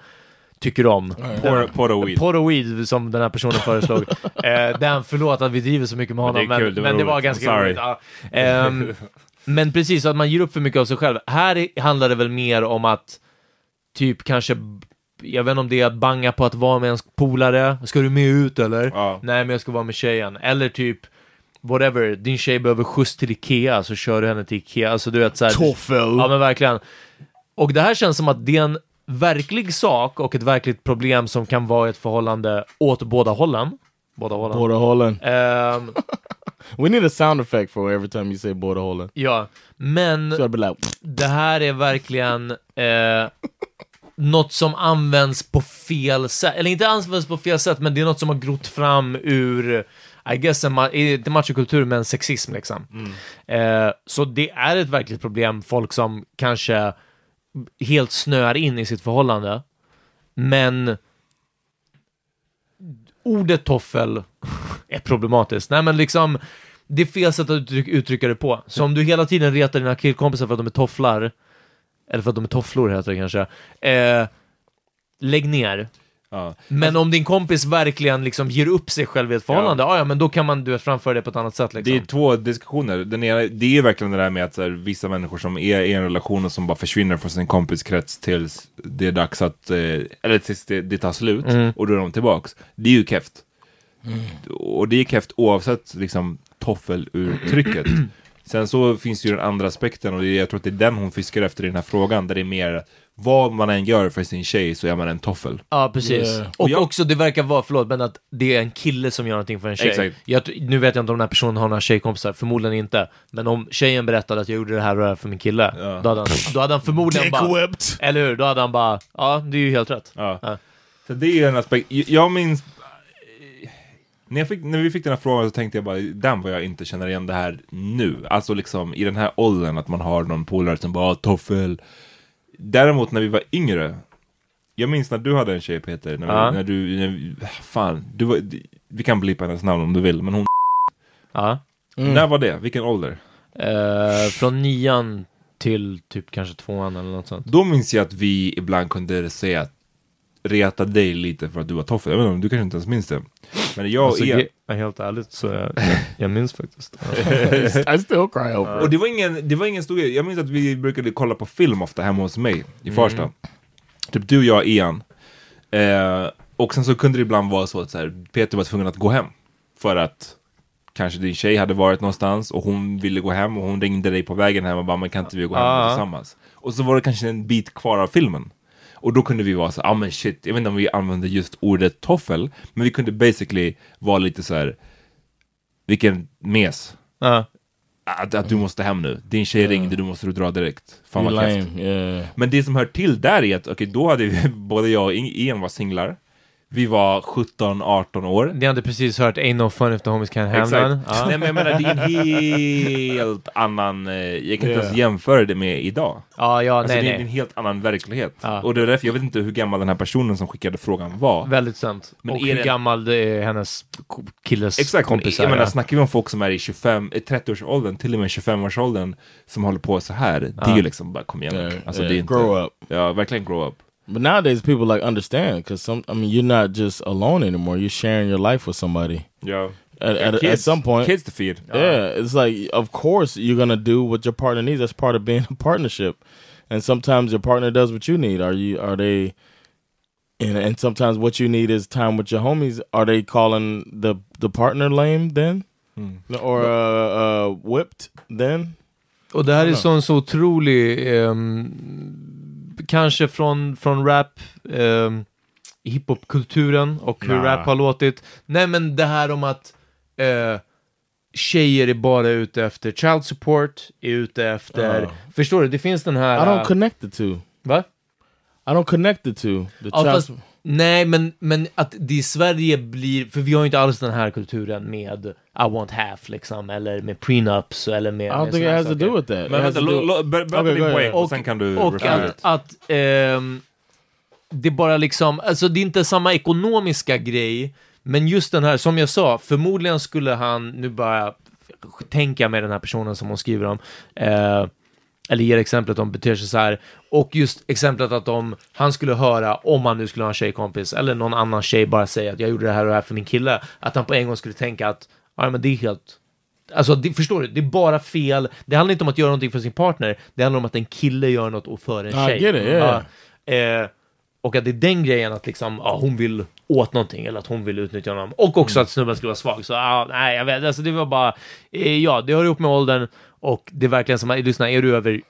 tycker om. A weed. Och weed som den här personen föreslog. eh, den, förlåt att vi driver så mycket med Men det honom, men, kul, det men, var det var ganska roligt. Ja. Ehm, men precis, att man ger upp för mycket av sig själv. Här handlar det väl mer om att typ kanske, jag vet inte om det är att banga på att vara med ens polare. Ska du med ut eller? Ja. Nej, men jag ska vara med tjejen. Eller typ, whatever, din tjej behöver skjuts till Ikea, så kör du henne till Ikea. Alltså du vet såhär... Toffel. Ja men verkligen. Och det här känns som att det är en verklig sak och ett verkligt problem som kan vara i ett förhållande åt båda hållen. Båda hållen. Border Holland. Ehm, We need a sound effect for every time you say Border Holland. ja, men So like, det här är verkligen eh, något som används på fel sätt. Eller inte används på fel sätt, men det är något som har grott fram ur I guess, en ma- inte machokultur, men sexism liksom. Eh, så det är ett verkligt problem, folk som kanske helt snöar in i sitt förhållande. Men ordet toffel är problematiskt. Nej men liksom, det är fel sätt att uttryck, uttrycka det på. Så om du hela tiden retar dina killkompisar för att de är tofflar, eller för att de är tofflor heter det kanske, eh, lägg ner. Ja. Men om din kompis verkligen liksom ger upp sig själv i ett förhållande, ja. ja men då kan man du vet, framföra det på ett annat sätt liksom. Det är två diskussioner. Den ena, det är ju verkligen det där med att här, vissa människor som är i en relation och som bara försvinner från sin kompiskrets tills det är dags att, eh, eller tills det, det tar slut Mm. och då är de tillbaks. Det är ju keft. Och det är keft oavsett liksom toffelurtrycket. Sen så finns det ju den andra aspekten och det är, jag tror att det är den hon fiskar efter i den här frågan, där det är mer vad man än gör för sin tjej så är man en toffel. Ja, precis. Yeah. Och Och jag- också, det verkar vara, förlåt, men att det är en kille som gör någonting för en tjej. Exakt. Jag, nu vet jag inte om den här personen har några tjejkompisar, förmodligen inte. Men om tjejen berättade att jag gjorde det här och det här för min kille, Ja. då, hade han, då hade han förmodligen bara... Eller hur? Då hade han bara, ja, det är ju helt rätt. Ja. Ja. Så det är ju en aspekt. Jag- minns... När, jag fick, när vi fick den här frågan så tänkte jag bara, den vad jag inte känner igen det här nu. Alltså liksom i den här åldern att man har någon polare som bara, "Ah, toffel. Däremot när vi var yngre, jag minns när du hade en tjej Peter, när, vi, när du, när, vi- fan, du var, vi kan blipa hennes namn om du vill, men hon, Ja. när var det? Vilken ålder? Eh, från nian till typ kanske tvåan eller något sånt. Då minns jag att vi ibland kunde säga att reta dig lite för att du var toffel. Jag vet inte, du kanske inte ens minns det. Men jag Alltså, är... helt ärligt så jag, jag minns faktiskt. I still cry over Och det var, ingen, det var ingen stor grej. Jag minns att vi brukade kolla på film ofta hemma hos mig i Farsta. Typ du, jag, Ian. Eh, och sen så kunde det ibland vara så att så här, Peter var tvungen att gå hem. För att kanske din tjej hade varit någonstans och hon ville gå hem och hon ringde dig på vägen hem och bara, men kan inte vi gå hem Ja. tillsammans? Och så var det kanske en bit kvar av filmen. Och då kunde vi vara så ja ah, men shit, jag vet inte om vi använde just ordet toffel, men vi kunde basically vara lite så här. vilken mes. Ja. Att, att du måste hem nu. Din tjej ringde, du måste dra direkt. Fan vad. Yeah. Men det som hör till där är att, okej, då hade vi, både jag och Ian var singlar. Vi var 17-18 år. Ni hade precis hört Ain't no fun if the homies can't. Exakt. Ja. Nej men jag menar, det är en helt annan, eh, jag kan inte Yeah. ens jämföra det med idag. Ja, ja, Alltså nej, det är en nej. helt annan verklighet. Ja. Och det är därför, jag vet inte hur gammal den här personen som skickade frågan var. Väldigt sant. Men och är hur det- gammal det är hennes ko- killes Exakt, kompisar. jag menar, snackar vi om folk som är i 25, eh, 30-årsåldern, till och med 25-årsåldern, som håller på så här, det är ju liksom bara, kom igen Alltså yeah. det är inte... Grow up. Ja, verkligen grow up. But nowadays people like understand because some. I mean, you're not just alone anymore. You're sharing your life with somebody. Ja. At, at, at some point, Kids to feed. Yeah, it's like of course you're gonna do what your partner needs. That's part of being a partnership. And sometimes your partner does what you need. Are you are they and, and sometimes what you need is time with your homies. Are they calling the the partner lame then? Or uh, uh, whipped then? Och det här är sån så otrolig, ehm, kanske från, från rap, um, hiphopkulturen och hur Nah. rap har låtit. Nej men det här om att eh, tjejer är bara ute efter child support, är ute efter, Ja. förstår du? Det finns den här... I don't eh, connect the two. Va? I don't connect the two. The Ja, child fast, nej, men, men att det i Sverige blir, för vi har ju inte alls den här kulturen med I want half liksom, eller med prenups, eller med... I don't med think it has to saker. do with that. Men vänta, to berätta din poäng och sen kan du Och att, att ehm, det bara liksom, alltså det är inte samma ekonomiska grej, men just den här, som jag sa, förmodligen skulle han, nu bara tänka med den här personen som hon skriver om, eh, eller ger exemplet om beter sig så här, och just exemplet att om han skulle höra, om han nu skulle ha en tjejkompis, eller någon annan tjej bara säga att jag gjorde det här och det här för min kille, att han på en gång skulle tänka att, ja men det är helt Alltså, det, förstår du? Det är bara fel. Det handlar inte om att göra någonting för sin partner. Det handlar om att en kille gör något och för en I tjej. it, yeah. Ja. Eh, och att det är den grejen att liksom, ja, hon vill åt någonting eller att hon vill utnyttja honom. Och också att snubben skulle vara svag. Så ja, nej, jag vet, alltså det var bara, eh, ja, det hör ihop med åldern och det är verkligen som, lyssna, är du över,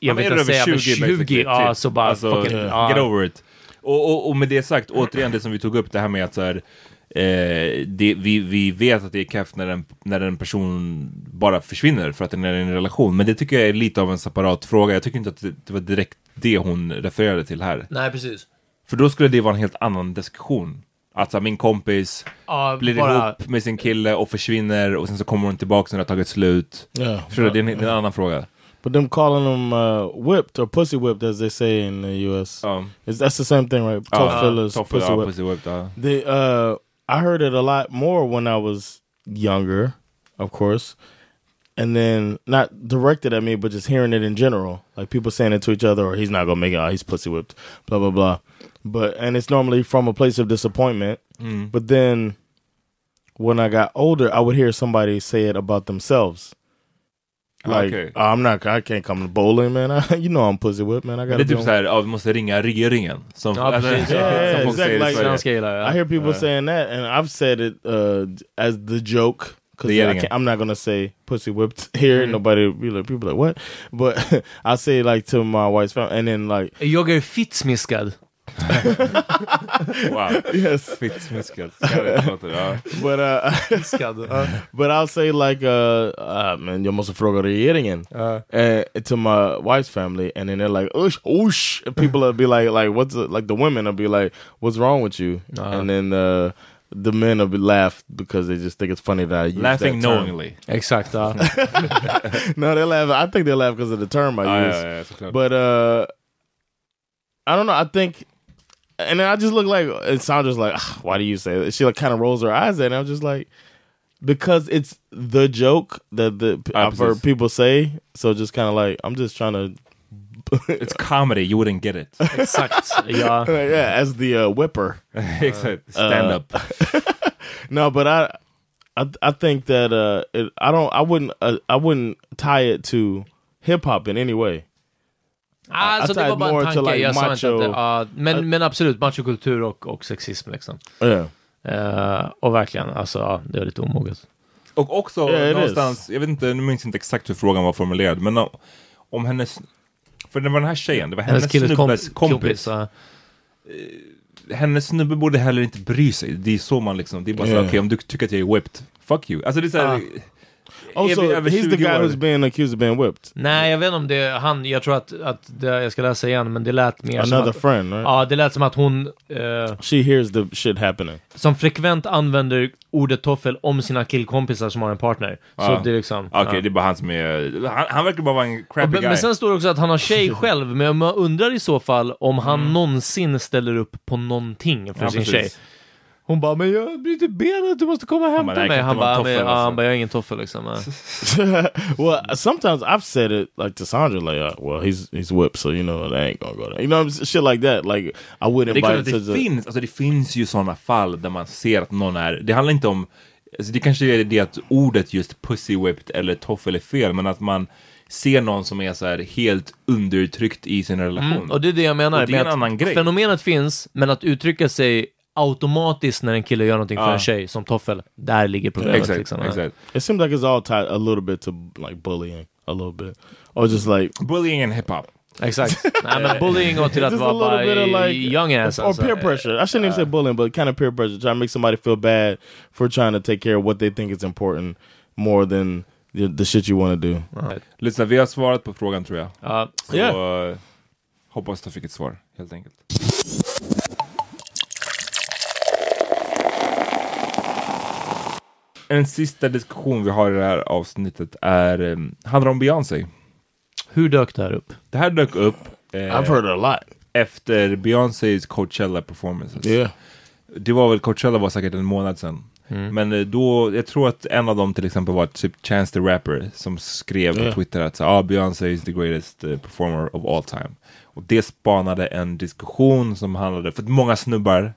jag vet inte säga, över men 20 20, basically, ja, typ. så bara Alltså, fucking, ja. Get over it. Och, och, och med det sagt, återigen det som vi tog upp, det här med att så här, eh, det, vi, vi vet att det är keft när en, när en person bara försvinner för att den är i en relation. Men det tycker jag är lite av en separat fråga. Jag tycker inte att det, det var direkt det hon refererade till här. Nej, precis. För då skulle det vara en helt annan diskussion. Att så här, min kompis Ja, blir bara, ihop med sin kille och försvinner och sen så kommer hon tillbaka när det har tagit slut. Yeah. Förstår du? Det är en, det är en annan fråga. But them calling them uh, whipped or pussy whipped, as they say in the U.S. Ja. Is that's the same thing, right? Tough Ja, fellas, toffel, pussy ja, whipped. pussy whipped, ja. The uh, I heard it a lot more when I was younger. of course, and then not directed at me, but just hearing it in general, like people saying it to each other, or he's not gonna make it, oh, he's pussy whipped, blah blah blah. But and it's normally from a place of disappointment. Mm. But then when I got older, I would hear somebody say it about themselves. Ah, like Okay. "Oh, I'm not, I can't come to bowling, man. I, you know I'm pussy whipped, man. I gotta är be typ on- såhär, ah, ja vi måste ringa regeringen. Som, Ja, alltså, Yeah, yeah, folk i exactly. Sverige. Svenska. I hear people saying that, and I've said it uh, as the joke because I getting can't, it. I'm not gonna say pussy whipped here. Mm. Nobody be like people like what, but I say like to my wife's family, and then like Jag är fittsmiskad. Wow. yes, Fittsmiskat. Jag vet inte, ja. but uh, Fiskad. but I'll say like uh, uh man, jag måste fråga regeringen uh, to my wife's family, and then they're like ush ush. And people will be like like what's the, like the women will be like what's wrong with you, and then uh, the men will be laugh because they just think it's funny that I use Laughing that term. knowingly. Exakt, ja. no, they laugh. I think they laugh because of the term I Ja, use. ja, ja. But uh, I don't know. I think, and then I just look like, and Sandra's like, "Ah, why do you say that? She like kind of rolls her eyes at it. And I'm just like, because it's the joke that the I've heard people say. So just kind of like, I'm just trying to, It's comedy, you wouldn't get it. Exakt, ja. yeah, as the uh, whipper. Exakt. Stand Uh, up. No, but I, I, I think that uh, it, I don't, I wouldn't, uh, I wouldn't tie it to hip hop in any way. Alltså det var bara en tanke, like, jag sa inte att det, macho- ja, men, men absolut, machokultur och, och sexism liksom. Yeah. Eh, och verkligen, alltså ja, det är lite omoget. Och också Yeah, någonstans, jag vet inte, nu minns inte exakt hur frågan var formulerad, men om, om hennes, för det var den här tjejen, det var hennes, Hennes snubbes kompis. kompis. ja. Hennes snubbe borde heller inte bry sig. Det är så man liksom, det är bara Yeah. okej om du tycker att jag är whipped, fuck you. Alltså det är såhär, Ah. Also, Över- över he's the 20 guy år. who's being accused of being whipped. Nej, jag vet inte om det är han, jag tror att, att det, jag ska läsa igen, men det lät mer som Another att, friend, right? Ja, det lät som att hon, eh, She hears the shit happening. som frekvent använder ordet toffel om sina killkompisar som har en partner. Så Ja. det är liksom... okej ja. det är bara han som är, han, han verkar bara vara en crappy men, guy. men sen står det också att han har tjej själv, men man undrar i så fall om han någonsin ställer upp på någonting för Ja, sin precis. tjej. Hon bara, men jag bryter benet, du måste komma och hämta bara, "Nej, mig. Han bara, toffel, han alltså." bara, jag är ingen toffel liksom. Well, sometimes I've said it like to Sandra, like, uh, well, he's he's whipped, so you know that ain't gonna go there. You know, shit like that. Like, I wouldn't Det invite det the. finns, alltså det finns ju sådana fall där man ser att någon är, det handlar inte om, alltså det kanske är det att ordet just pussy whipped eller toffel är fel, men att man ser någon som är så här helt undertryckt i sin relation. Mm, och det är det jag menar. Och det är en annan grej. Fenomenet finns, men att uttrycka sig automatiskt när en kille gör någonting för en tjej, som toffel, där ligger problemet. Exakt, liksom. exakt. It seems like it's all tied a little bit to like bullying, a little bit, or just like Bullying and hiphop. Exakt. Nej men bullying och till att just a vara little bara bit of like young ass or alltså. peer pressure. I shouldn't even say bullying, but kind of peer pressure, trying to make somebody feel bad for trying to take care of what they think is important more than the, the shit you want to do. Right. Lyssna, vi har svarat på frågan tror jag. Ja. Så Yeah. eh, hoppas du fick ett svar, helt enkelt. En sista diskussion vi har i det här avsnittet är, eh, handlar om Beyoncé. Hur dök det här upp? Det här dök upp eh, I've heard a lot. efter Beyoncés Coachella performances. Yeah. Det var väl, Coachella var säkert en månad sedan. Men eh, då, jag tror att en av dem till exempel var typ Chance the Rapper som skrev på Yeah. Twitter att ah, Beyoncé is the greatest eh, performer of all time. Och det spanade en diskussion som handlade, för att många snubbar,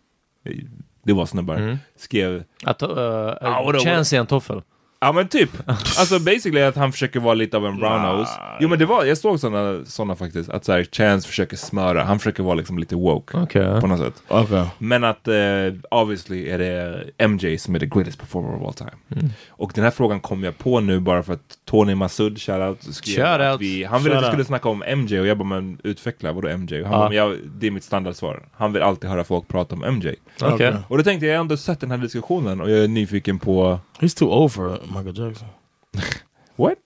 det var snubbar, skrev Att uh, Chance är en toffel? Ja men typ. Alltså basically att han försöker vara lite av en brownose. Jo men det var, jag såg sådana såna faktiskt. Att så här, Chance försöker smöra, han försöker vara liksom lite woke. Okej. På något sätt. Okay. Men att eh, obviously är det MJ som är the greatest performer of all time. Och den här frågan kom jag på nu bara för att Tony Masud, shoutout, skrev Shoutout. att vi, han ville att vi skulle snacka om MJ och jag bara men utveckla, vadå MJ? Han men jag, det är mitt standardsvar. Han vill alltid höra folk prata om MJ. Okej. Och då tänkte jag, jag har ändå sett den här diskussionen och jag är nyfiken på, He's too old for Michael Jackson. what?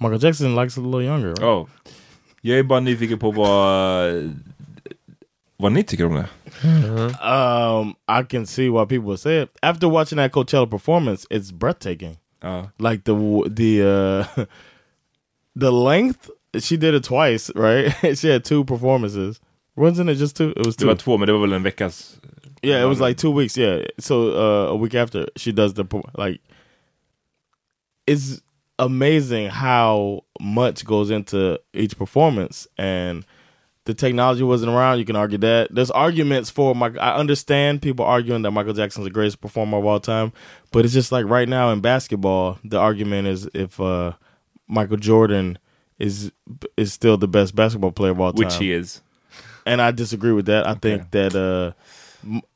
Michael Jackson likes a little younger. Right? Oh. Jag är bara nyfiken på vad, vad ni tycker om det. Um, I can see why people would say it. After watching that Coachella performance, it's breathtaking. Ja. Like the the uh, the length. She did it twice, right? she had two performances. Wasn't it just two? It was two. Det var två, men det var väl en veckas... yeah, it was like two weeks. Yeah. So uh, a week after she does the like. it's amazing how much goes into each performance and the technology wasn't around you can argue that there's arguments for my i understand people arguing that michael jackson's the greatest performer of all time but it's just like right now in basketball the argument is if uh michael jordan is is still the best basketball player of all time Which he is. and i disagree with that i think that uh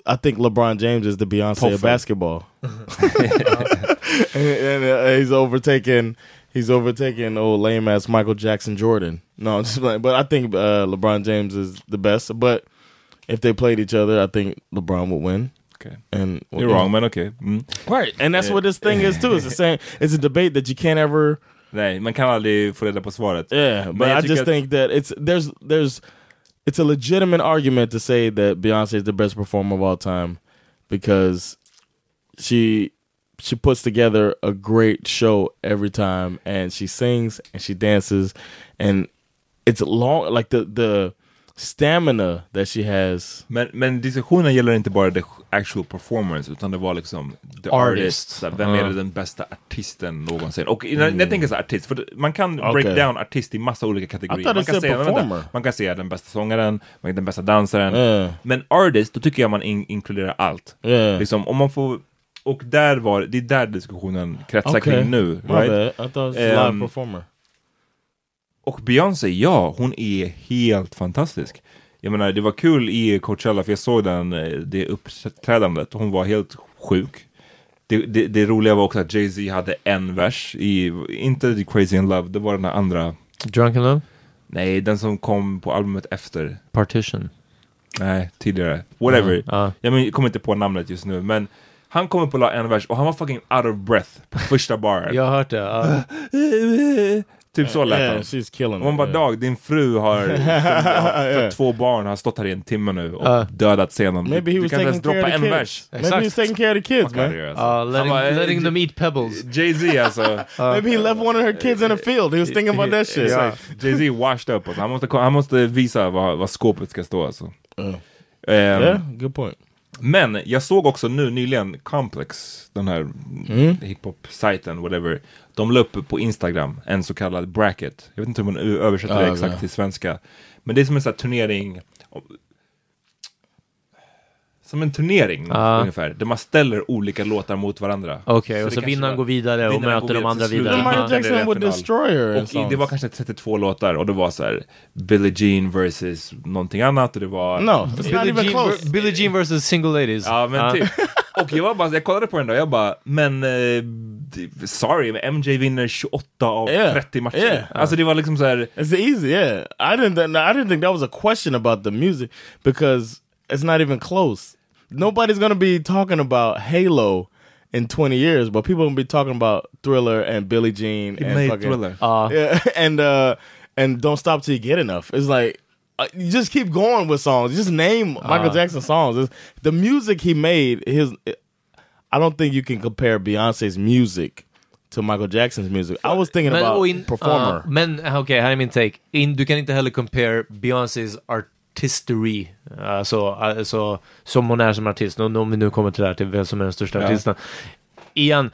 I think LeBron James is the Beyonce of basketball, and, and, uh, he's overtaken. He's overtaken old lame ass Michael Jackson Jordan. No, I'm just playing. But I think uh, LeBron James is the best. But if they played each other, I think LeBron would win. Okay. And You're wrong, men okej. Mm. right? And that's what this thing is too. It's the same. It's a debate that you can't ever. Nej, man kan aldrig få reda på svaret. Yeah, but Men I just think that it's there's there's it's a legitimate argument to say that Beyonce is the best performer of all time because she she puts together a great show every time and she sings and she dances and it's long like the the stamina that she has Men, men diskussionen gäller inte bara the actual performance, utan det var liksom the Artist. artist. Vem är Ja. det den bästa artisten någonsin? Och när jag tänker så artist, för man kan break Okay. down artist i massa olika kategorier. Man kan, säga, vänta, man kan säga den bästa sångaren, man- den bästa dansaren. Yeah. Men artist, då tycker jag man in, inkluderar allt. Yeah. Liksom, om man får, och där var, det är där diskussionen kretsar Okay. kring nu. Right? I thought it was Um, live performer. Och Beyoncé, ja, hon är helt fantastisk. Jag menar, det var kul i Coachella, för jag såg den, eh, det uppträdandet, hon var helt sjuk. Det, det, det roliga var också att Jay-Z hade en vers i, inte The Crazy in Love, det var den här andra, Drunken Love? nej, den som kom på albumet efter. Partition? Nej, tidigare. Whatever. Ja. Jag, men, jag kommer inte på namnet just nu, men han kommer på en vers och han var fucking out of breath på första baren. Jag har hört det. ja. typ så lät Yeah, han. she's Och man bara, yeah. Dag, din fru har, Yeah. fött två barn, har stått här i en timme nu och Ja. dödat scenen. Maybe he du was kan inte ens droppa en vers. Maybe he was taking care of the kids, man. here, alltså. Ja, letting, bara, eh, letting them eat pebbles. Jay-Z alltså. Maybe he left one of her kids in a field. He was thinking about that shit. Exakt. Jay-Z washed up. Alltså. Han, måste, han måste visa vad, vad skåpet ska stå alltså. Mm. Ehm, Yeah, good point. Men jag såg också nu nyligen Complex, den här Mm. hiphop-sajten, whatever. De la upp på Instagram en så kallad bracket. Jag vet inte hur man översätter det exakt till svenska. Men det är som en sån här turnering. Som en turnering Ja. ungefär. Där man ställer olika låtar mot varandra. Okej, Så och så vinnaren går vidare och möter går de andra till vidare. Ja, Michael Ja. det är Jackson would final. destroy her. in Och i, det var kanske 32 låtar och det var så här Billie Jean versus någonting annat och det var... No, it's not Billie even Jean, close. Billie Jean versus single ladies. Ja men typ. Och jag var bara, jag kollade på den då, jag bara, men eh, sorry, men MJ vinner 28 av Yeah, 30 matcher. yeah. Alltså det var liksom så här, It's easy, yeah. I didn't. I didn't think that was a question about the music because it's not even close. Nobody's gonna be talking about Halo in twenty years, but people gonna be talking about Thriller and Billie Jean he and made fucking Thriller. Ja. yeah, and uh, and don't stop till you get enough. It's like uh, you just keep going with songs. Just name Michael Jackson songs. It's, the music he made, his. I don't think you can compare Beyonce's music to Michael Jackson's music. I was thinking Men, about och in- performer. ja, men okej, här är min take. In, du kan inte heller compare Beyoncés artistry, alltså, alltså som hon är som artist, om vi nu kommer till det här, till vem som är den största Ja. artisten. Igen,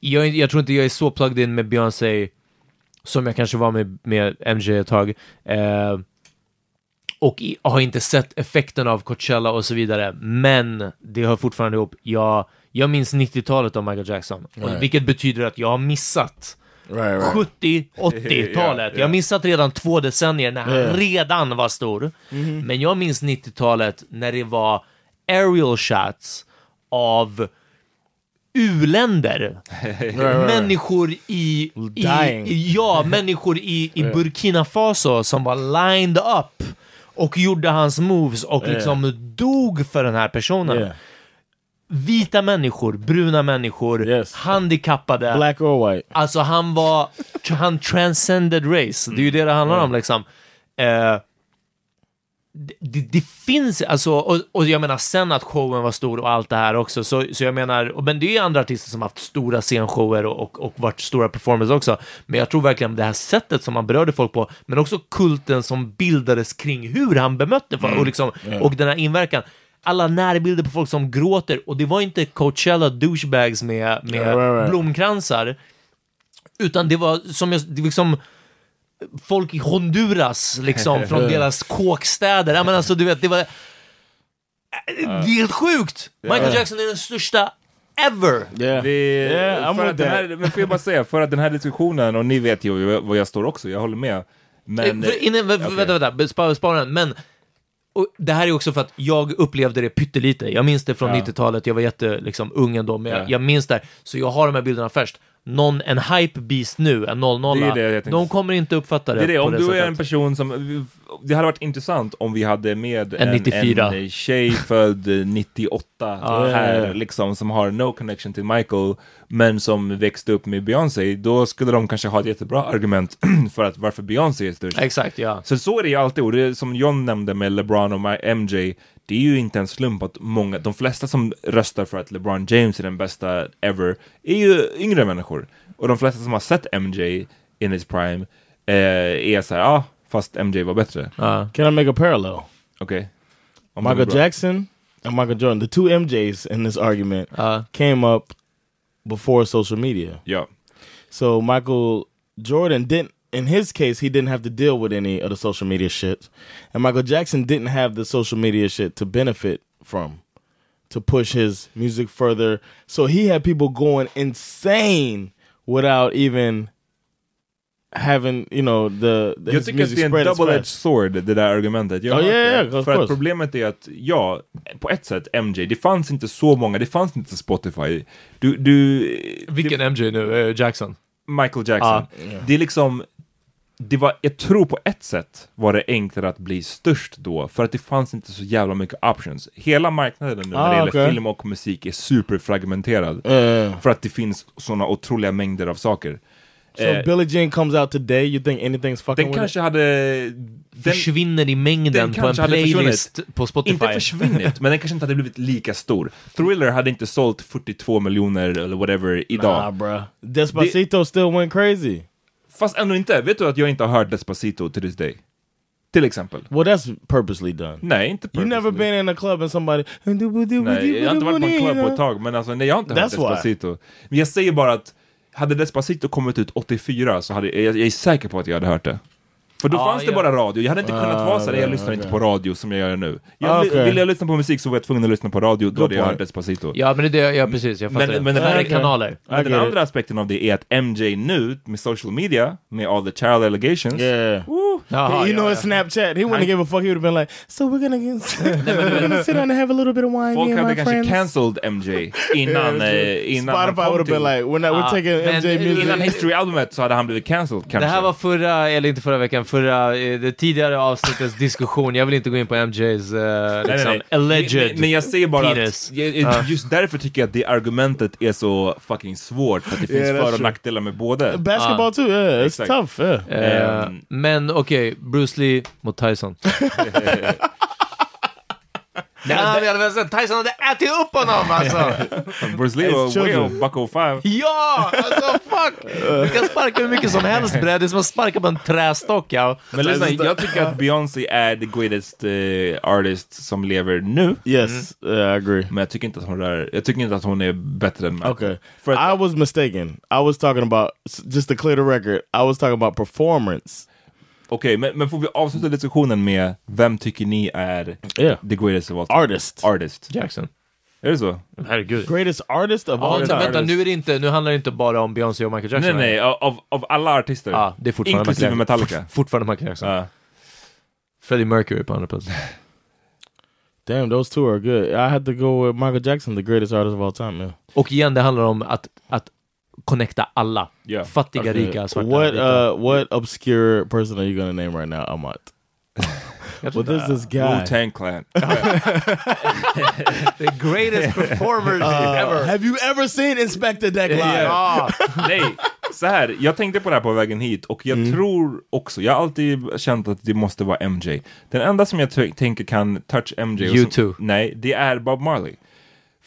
jag, jag tror inte jag är så plugged in med Beyoncé som jag kanske var med, med MJ ett tag. Eh, och i, har inte sett effekten av Coachella och så vidare, men det hör fortfarande ihop. Jag, jag minns 90-talet av Michael Jackson, Right. vilket betyder att jag har missat right, right. 70, 80-talet. Jag har missat redan två decennier när han redan var stor. Men jag minns 90-talet när det var aerial shots av u-länder. Människor i, i, ja, människor i, i Burkina Faso som var lined up och gjorde hans moves och liksom dog för den här personen. Vita människor, bruna människor, Yes. handikappade. Black or white. Alltså han var, han transcended race. Det är ju det det handlar om liksom. Eh, det, det, det finns, alltså, och, och jag menar sen att showen var stor och allt det här också, så, så jag menar, men det är ju andra artister som haft stora scenshower och, och, och varit stora performers också, men jag tror verkligen det här sättet som han berörde folk på, men också kulten som bildades kring hur han bemötte folk och, liksom, och den här inverkan. Alla närbilder på folk som gråter, och det var inte Coachella douchebags med, med Ja, right, right. blomkransar, Utan det var som jag, det var liksom folk i Honduras, liksom, från deras kåkstäder. Ja, men alltså, du vet, det var... Det är helt sjukt! Michael Jackson är den största ever! Yeah. Vi, Yeah, I'm för with att den här, men får jag bara säga, för att den här diskussionen, och ni vet ju var jag står också, jag håller med. Men, Eh, för, innan, okej. Vänta, vänta, spara, spara den. Men och det här är också för att jag upplevde det pyttelite. Jag minns det från Ja. 90-talet, jag var jätte, liksom, ung ändå, men Ja. jag, jag minns det. Så jag har de här bilderna först. Någon, en hype beast nu, en 00 Det är det jag tänkte. de kommer inte uppfatta det, Det är det, på om det du är en person som... Det hade varit intressant om vi hade med En 94. en tjej född 98 Ja, här, ja. liksom, som har no connection till Michael, men som växte upp med Beyoncé, då skulle de kanske ha ett jättebra argument för att varför Beyoncé är störst. Exakt, ja. Så så är det ju alltid, och det är som John nämnde med LeBron och MJ, det är ju inte en slump att många, de flesta som röstar för att LeBron James är den bästa ever, är ju yngre människor. Och de flesta som har sett MJ in his prime eh, är såhär, ja, ah, fast MJ var bättre. ja. Can I make a parallel? Okej. Om går Michael. Jackson and Michael Jordan, the two MJs in this argument, Ja. came up before social media. Ja. So Michael Jordan didn't in his case he didn't have to deal with any of the social media shit. And Michael Jackson didn't have the social media shit to benefit from to push his music further. So he had people going insane without even having, you know, the, the Jag his tycker att music det är en spread as double-edged sword, det där argumentet. Jag Oh, yeah, hört yeah, det. of För att course. problemet är att, ja, på ett sätt MJ, det fanns inte så många, det fanns inte Spotify. Du, du... Vilken MJ nu? Eh, Jackson? Michael Jackson. Det är liksom, det var, jag tror på ett sätt var det enklare att bli störst då, för att det fanns inte så jävla mycket options. Hela marknaden nu när Ah, det gäller okej. film och musik är superfragmenterad. Uh, För att det finns sådana otroliga mängder av saker. so Eh, Billie Jean comes out today, you think anything's fucking den with it? kanske hade... Den, försvinner i mängden den på en kanske playlist på Spotify. inte försvunnit, men den kanske inte hade blivit lika stor. Thriller hade inte sålt 42 miljoner eller whatever idag. Nah, bruh. Despacito still went crazy. Fast ändå inte. Vet du att jag inte har hört Despacito till this day? Till exempel. Well, that's purposely done. Nej, inte You never purposely. been in a club and somebody. Nej, jag har inte varit på en klubb på ett tag, men alltså, nej, jag har inte hört That's why. Despacito. Men jag säger bara att hade Despacito kommit ut 84 så hade jag, jag är säker på att jag hade hört det. För då Ja, fanns det ja. bara radio, jag hade inte kunnat Ah, vara såhär, jag lyssnar inte okej. på radio som jag gör nu. Jag, Ah, okej. Vill jag lyssna på musik så var jag tvungen att lyssna på radio, då hade jag hört. Despacito. Ja, men det är det, ja precis, jag fattar Men- det. men den här- kanaler. Men den andra aspekten av det är att MJ nu, med social media, med all the child allegations, Yeah. Jaha, you know his Snapchat. He wouldn't give a fuck. He would have been like, "So we're gonna get, we're gonna sit down and have a little bit of wine, folk me and hade my kanske friends." cancelled MJ innan, eh, innan han Spotify would have been like, "We're not. We're Ah, taking MJ music." Innan History-albumet så hade han blivit cancelled kanske. Det här var förra, eller inte förra veckan, förra, eh, det tidigare avsnittets diskussion. Jag vill inte gå in på MJs, uh, Nej, nej, liksom, nej. alleged Men, men jag säger bara penis. att, jag- just därför tycker jag att det argumentet är så fucking svårt, för att det finns Yeah, för och nackdelar med båda. Basketball too. Yeah, it's tough. Yeah. Eh, Ehm. men okej, Bruce Lee mot Tyson. Nej, han hade väl Tyson hade ätit upp honom alltså! Bruce Lee var way Bucko 5. Ja! Alltså fuck! Du kan sparka hur mycket som helst bre, det är som att sparka på en trästock ja. Men lyssna, jag tycker att Beyoncé är the greatest eh, artist som lever nu. Yes, yeah, I agree. Men jag tycker inte att hon är, jag tycker inte att hon är bättre än Michael. Okay. För I was mistaken. I was talking about s- just to clear the record. I was talking about performance. Okej, men, men får vi avsluta diskussionen med vem tycker ni är Yeah. the greatest of all time? Artist. Artist. Jackson. Är det så? Herregud. Greatest artist of Ja, all vänta, time. vänta, nu, är det inte, nu handlar det inte bara om Beyoncé och Michael Jackson. Nej, nej, av, av alla artister. Ja, det är fortfarande Inklusive Michael Metallica. Jackson. Fortfarande Michael Jackson. Ja. Freddie Mercury på andra plats. Damn, those two are good. I had to go with Michael Jackson, the greatest artist of all time. Man. Och igen, det handlar om att, att connecta alla. Ja. Fattiga, rika, svarta, What vita. uh what obscure person are you gonna name right now, Amat? What is this guy? Wu-Tang Clan. The greatest performers ever. Have you ever seen Inspector Deck live? Ja. Nej, så här. Jag tänkte på det här på vägen hit och jag Mm. tror också, jag har alltid känt att det måste vara MJ. Den enda som jag tänker kan touch MJ. U2. Som, nej, det är Bob Marley.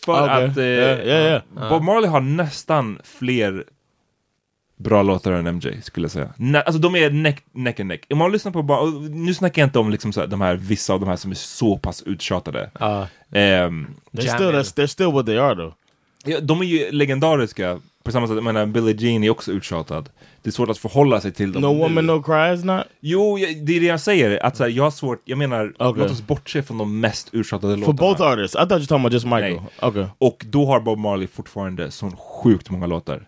För Okej. att eh, Ja, ja, ja. Bob Marley har nästan fler bra låtar än MJ, skulle jag säga. Nä, alltså de är neck, neck and neck. Om man lyssnar på, bara, nu snackar jag inte om liksom så här, de här, vissa av de här som är så pass uttjatade. Ja. Ehm, They're still they're still what they are though. Ja, de är ju legendariska, På samma sätt, jag menar, Billie Jean är också uttjatad. Det är svårt att förhålla sig till dem No woman, no cry is not? Jo, jag- det är det jag säger. Att, så här, jag har svårt, jag menar, Okej. låt oss bortse från de mest uttjatade For låtarna. both artists? I thought you were talking about just Michael. Nej. Okay. Och då har Bob Marley fortfarande så sjukt många låtar.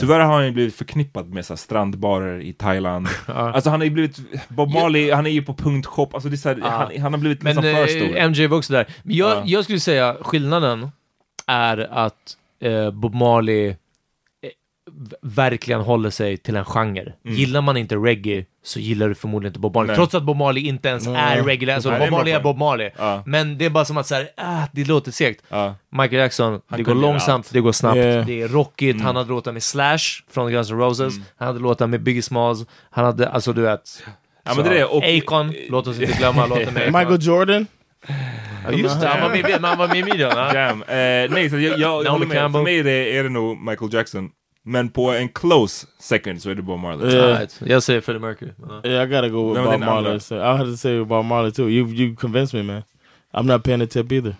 Tyvärr har han ju blivit förknippad med så här, strandbarer i Thailand. Alltså han har ju blivit, Bob Marley, han är ju på punktshop, alltså det är så här, han, han har blivit Men nästan för stor. eh, MJ var också där. Men jag, Ja. jag skulle säga skillnaden är att eh, Bob Marley eh, verkligen håller sig till en genre. Gillar man inte reggae så gillar du förmodligen inte Bob Marley. Nej. Trots att Bob Marley inte ens är reggae. Alltså Nej, Bob Marley är Bob Marley. Ja. Men det är bara som att säga, ah, det låter segt. Ja. Michael Jackson, det går långsamt, allt. det går snabbt, Yeah. det är rockigt, han hade låtar med Slash från Guns N' Roses, han hade låtar med Biggie Smalls, han hade, alltså du vet, Ja, men det är det. Och, Akon, låt oss inte glömma låten med Akon. Michael Jordan? Ja, just det, han var med, han var med i videon. Eh, nej, så jag, jag, jag håller med. Campbell. För mig är det, är det nog Michael Jackson. Men på en close second så är det Bob Marley. Yeah. Right. Jag säger Freddie Mercury. Ja. Yeah, I gotta go with Bob? Marley. So I had to say Bob Marley too. You you convinced me, man. I'm not paying a tip either.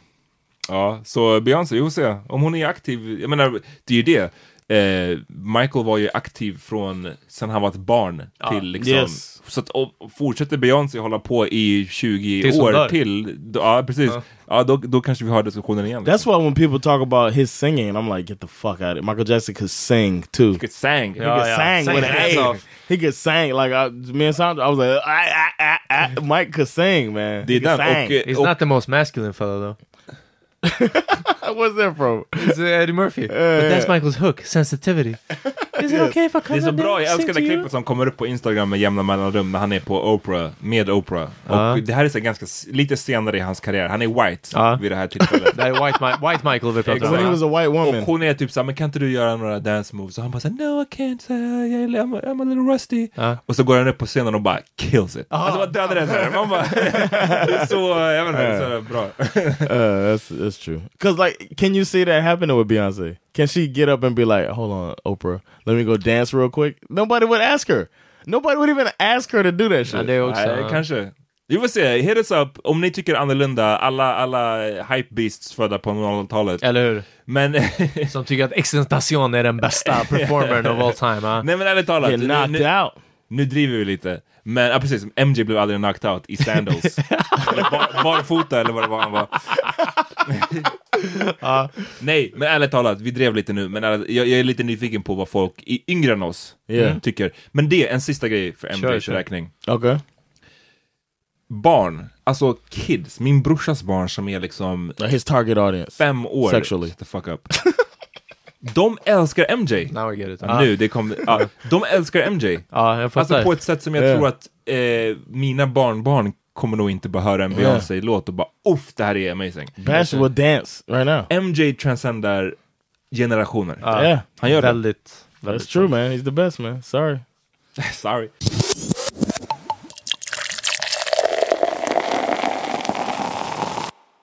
Ja, så Beyoncé, vi får se. Om hon är aktiv, jag menar, det är ju det. Eh, Michael var ju aktiv från sen han var ett barn till liksom. Yes. Så att, och, och fortsätter Beyoncé hålla på i 20 Tills år till, då, ja precis. Ja. Ja, då, då kanske vi har diskussionen igen. That's why when people talk about his singing, I'm like, get the fuck out of it. Michael Jackson could sing too. He Ja, could ja. sang Sang with an A. off. He could sang like I, me and Sandra. I was like, ah, ah, ah, ah. Mike could sing, man. Det He är could den. sang. Och, eh, He's och, not the most masculine fellow though. What's that from? It's uh, Eddie Murphy. But that's Michael's hook, sensitivity. Is it okay if I det come är så and bra, jag sing älskar to det you? klippet som kommer upp på Instagram med jämna mellanrum när han är på Oprah, med Oprah. Ja. Och det här är så ganska, s- lite senare i hans karriär. Han är white Ja. vid det här tillfället. Det här är White, Mi- White Michael vi pratar When he om. was a white woman. Och hon är typ såhär, men kan inte du göra några dance moves? Och han bara såhär, no I can't, uh, I'm, I'm, I'm a little rusty. Ja. Och så går han upp på scenen och bara kills it. Alltså bara dödar den där. Man bara, det är så, jag vet inte, det är så bra. Uh, that's that's true. Cause like, can you see that happening with Beyonce? Can she get up and be like, "Hold on, Oprah, let me go dance real quick"? Nobody would ask her. Nobody would even ask her to do that Ja, shit. det är också... Nej, kanske. Vi får se, hit us up om ni tycker annorlunda, alla, alla hype beasts födda på 00-talet. Eller hur? Men, Som tycker att Extentation är den bästa performern of all time. Ja. nej men ärligt talat, Get knocked nu, out. Nu driver vi lite. Men ja, precis, MJ blev aldrig knocked out i sandals. eller bar, barfota eller vad det var han var. Nej, men ärligt talat, vi drev lite nu, men ärligt, jag, jag är lite nyfiken på vad folk i, yngre än oss Yeah. tycker. Men det är en sista grej för MJs Kör, kör. räkning. Okay. Barn, alltså kids, min brorsas barn som är liksom his target audience. fem år. Sexually. Shut the fuck up. De älskar MJ. Now I get it. Ja, Nu, det kom, ja, de älskar MJ. Ja, jag fattar. Alltså på ett sätt som jag Yeah. tror att eh, mina barnbarn kommer nog inte bara höra en Beyoncé-låt och bara uff, det här är amazing. Bash will dance right now. MJ transcendar generationer. Ja, Yeah. Han gör det. väldigt, väldigt. That's true, man. He's the best, man. Sorry. Sorry.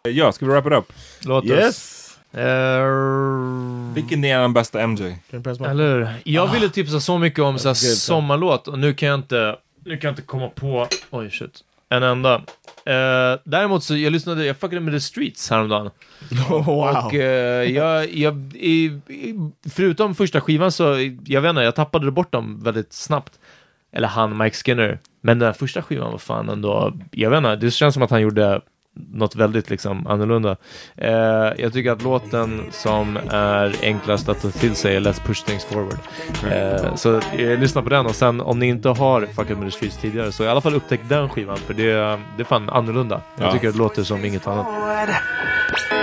Ja, ska vi wrap it up? Låt oss... Eh, Vilken är den bästa MJ? Eller hur? Jag ville tipsa så mycket om så här good, sommarlåt och nu kan jag inte, nu kan jag inte komma på, oj shit, en enda. Eh, däremot så, jag lyssnade, jag fuckade med The Streets häromdagen. Oh, wow. Och eh, jag, jag i, i, förutom första skivan så, jag vet inte, jag tappade bort dem väldigt snabbt. Eller han, Mike Skinner. Men den här första skivan var fan ändå, jag vet inte, det känns som att han gjorde något väldigt liksom annorlunda. Eh, jag tycker att låten som är enklast att ta till sig är Let's Push Things Forward. Eh, så eh, lyssna på den och sen om ni inte har Fuckat med the Streets tidigare så i alla fall upptäck den skivan för det, det är fan annorlunda. Jag Ja. tycker det låter som inget annat.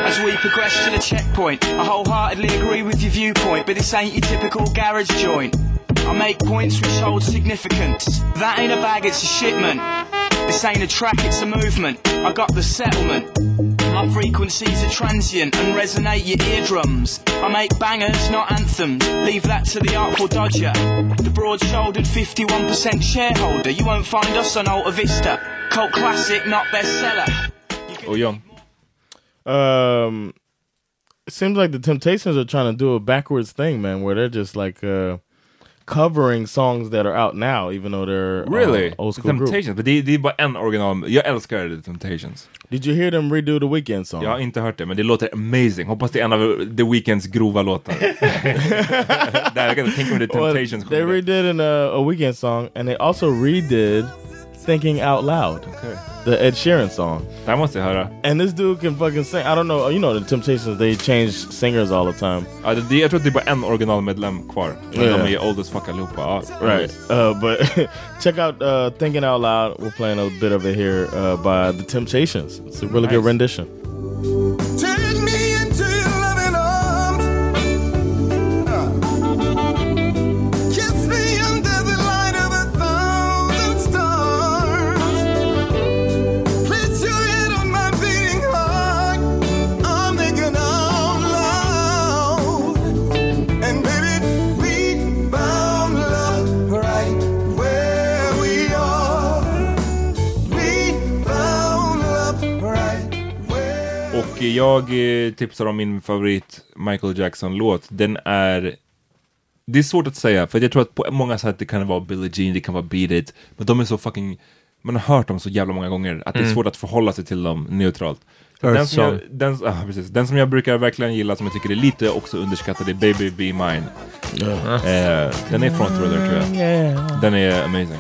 As we progress to the checkpoint, I wholeheartedly agree with your viewpoint, but this ain't your typical garage joint. I make points which hold significance. That ain't a bag, it's a shipment. This ain't a track, it's a movement. I got the settlement. My frequencies are transient and resonate your eardrums. I make bangers, not anthems. Leave that to the artful dodger. The broad-shouldered 51% shareholder. You won't find us on Alta Vista. Cult classic, not bestseller. Oh, John? Um, it seems like the Temptations are trying to do a backwards thing, man, where they're just like uh, covering songs that are out now, even though they're uh, Really? old The school group. Temptations, men det, det är bara en original. Jag älskar The Temptations. Did you hear them redo the Weeknd song? Jag har inte hört det, men det låter amazing. Hoppas det är en av The Weeknds grova låtar. Där, jag kan tänka mig The Well, Temptations they kommer. redid an, uh, a Weekend song, and they also redid "Thinking Out Loud," the Ed Sheeran song. Här måste jag höra. And this dude can fucking sing. I don't know. You know the Temptations? They change singers all the time. Ja, det, jag tror att det är bara en originalmedlem kvar. Yeah. de är old as fuck allihopa. Right. Uh, but check out uh, "Thinking Out Loud." We're playing a bit of it here uh, by the Temptations. It's a really good rendition. Jag eh, tipsar om min favorit Michael Jackson-låt. Den är... Det är svårt att säga, för jag tror att på många sätt det kan vara Billie Jean, det kan vara Beat It, men de är så fucking... Man har hört dem så jävla många gånger att det är Mm. svårt att förhålla sig till dem neutralt. Den som, jag, den, ah, precis. den som jag brukar verkligen gilla, som jag tycker är lite också underskattad, är Baby Be Mine. Eh, den är från Thriller tror jag. Den är amazing.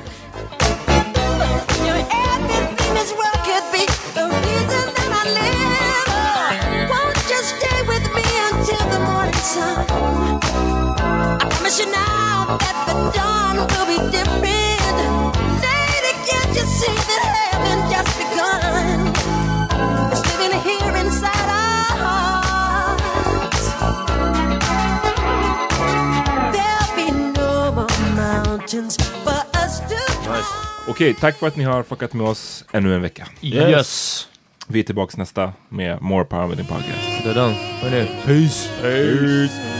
Okej, tack för att ni har fuckat med oss ännu en vecka. Yes. Vi är tillbaka nästa med More Power with the Podcast. Det är den. Hörni, peace. Peace.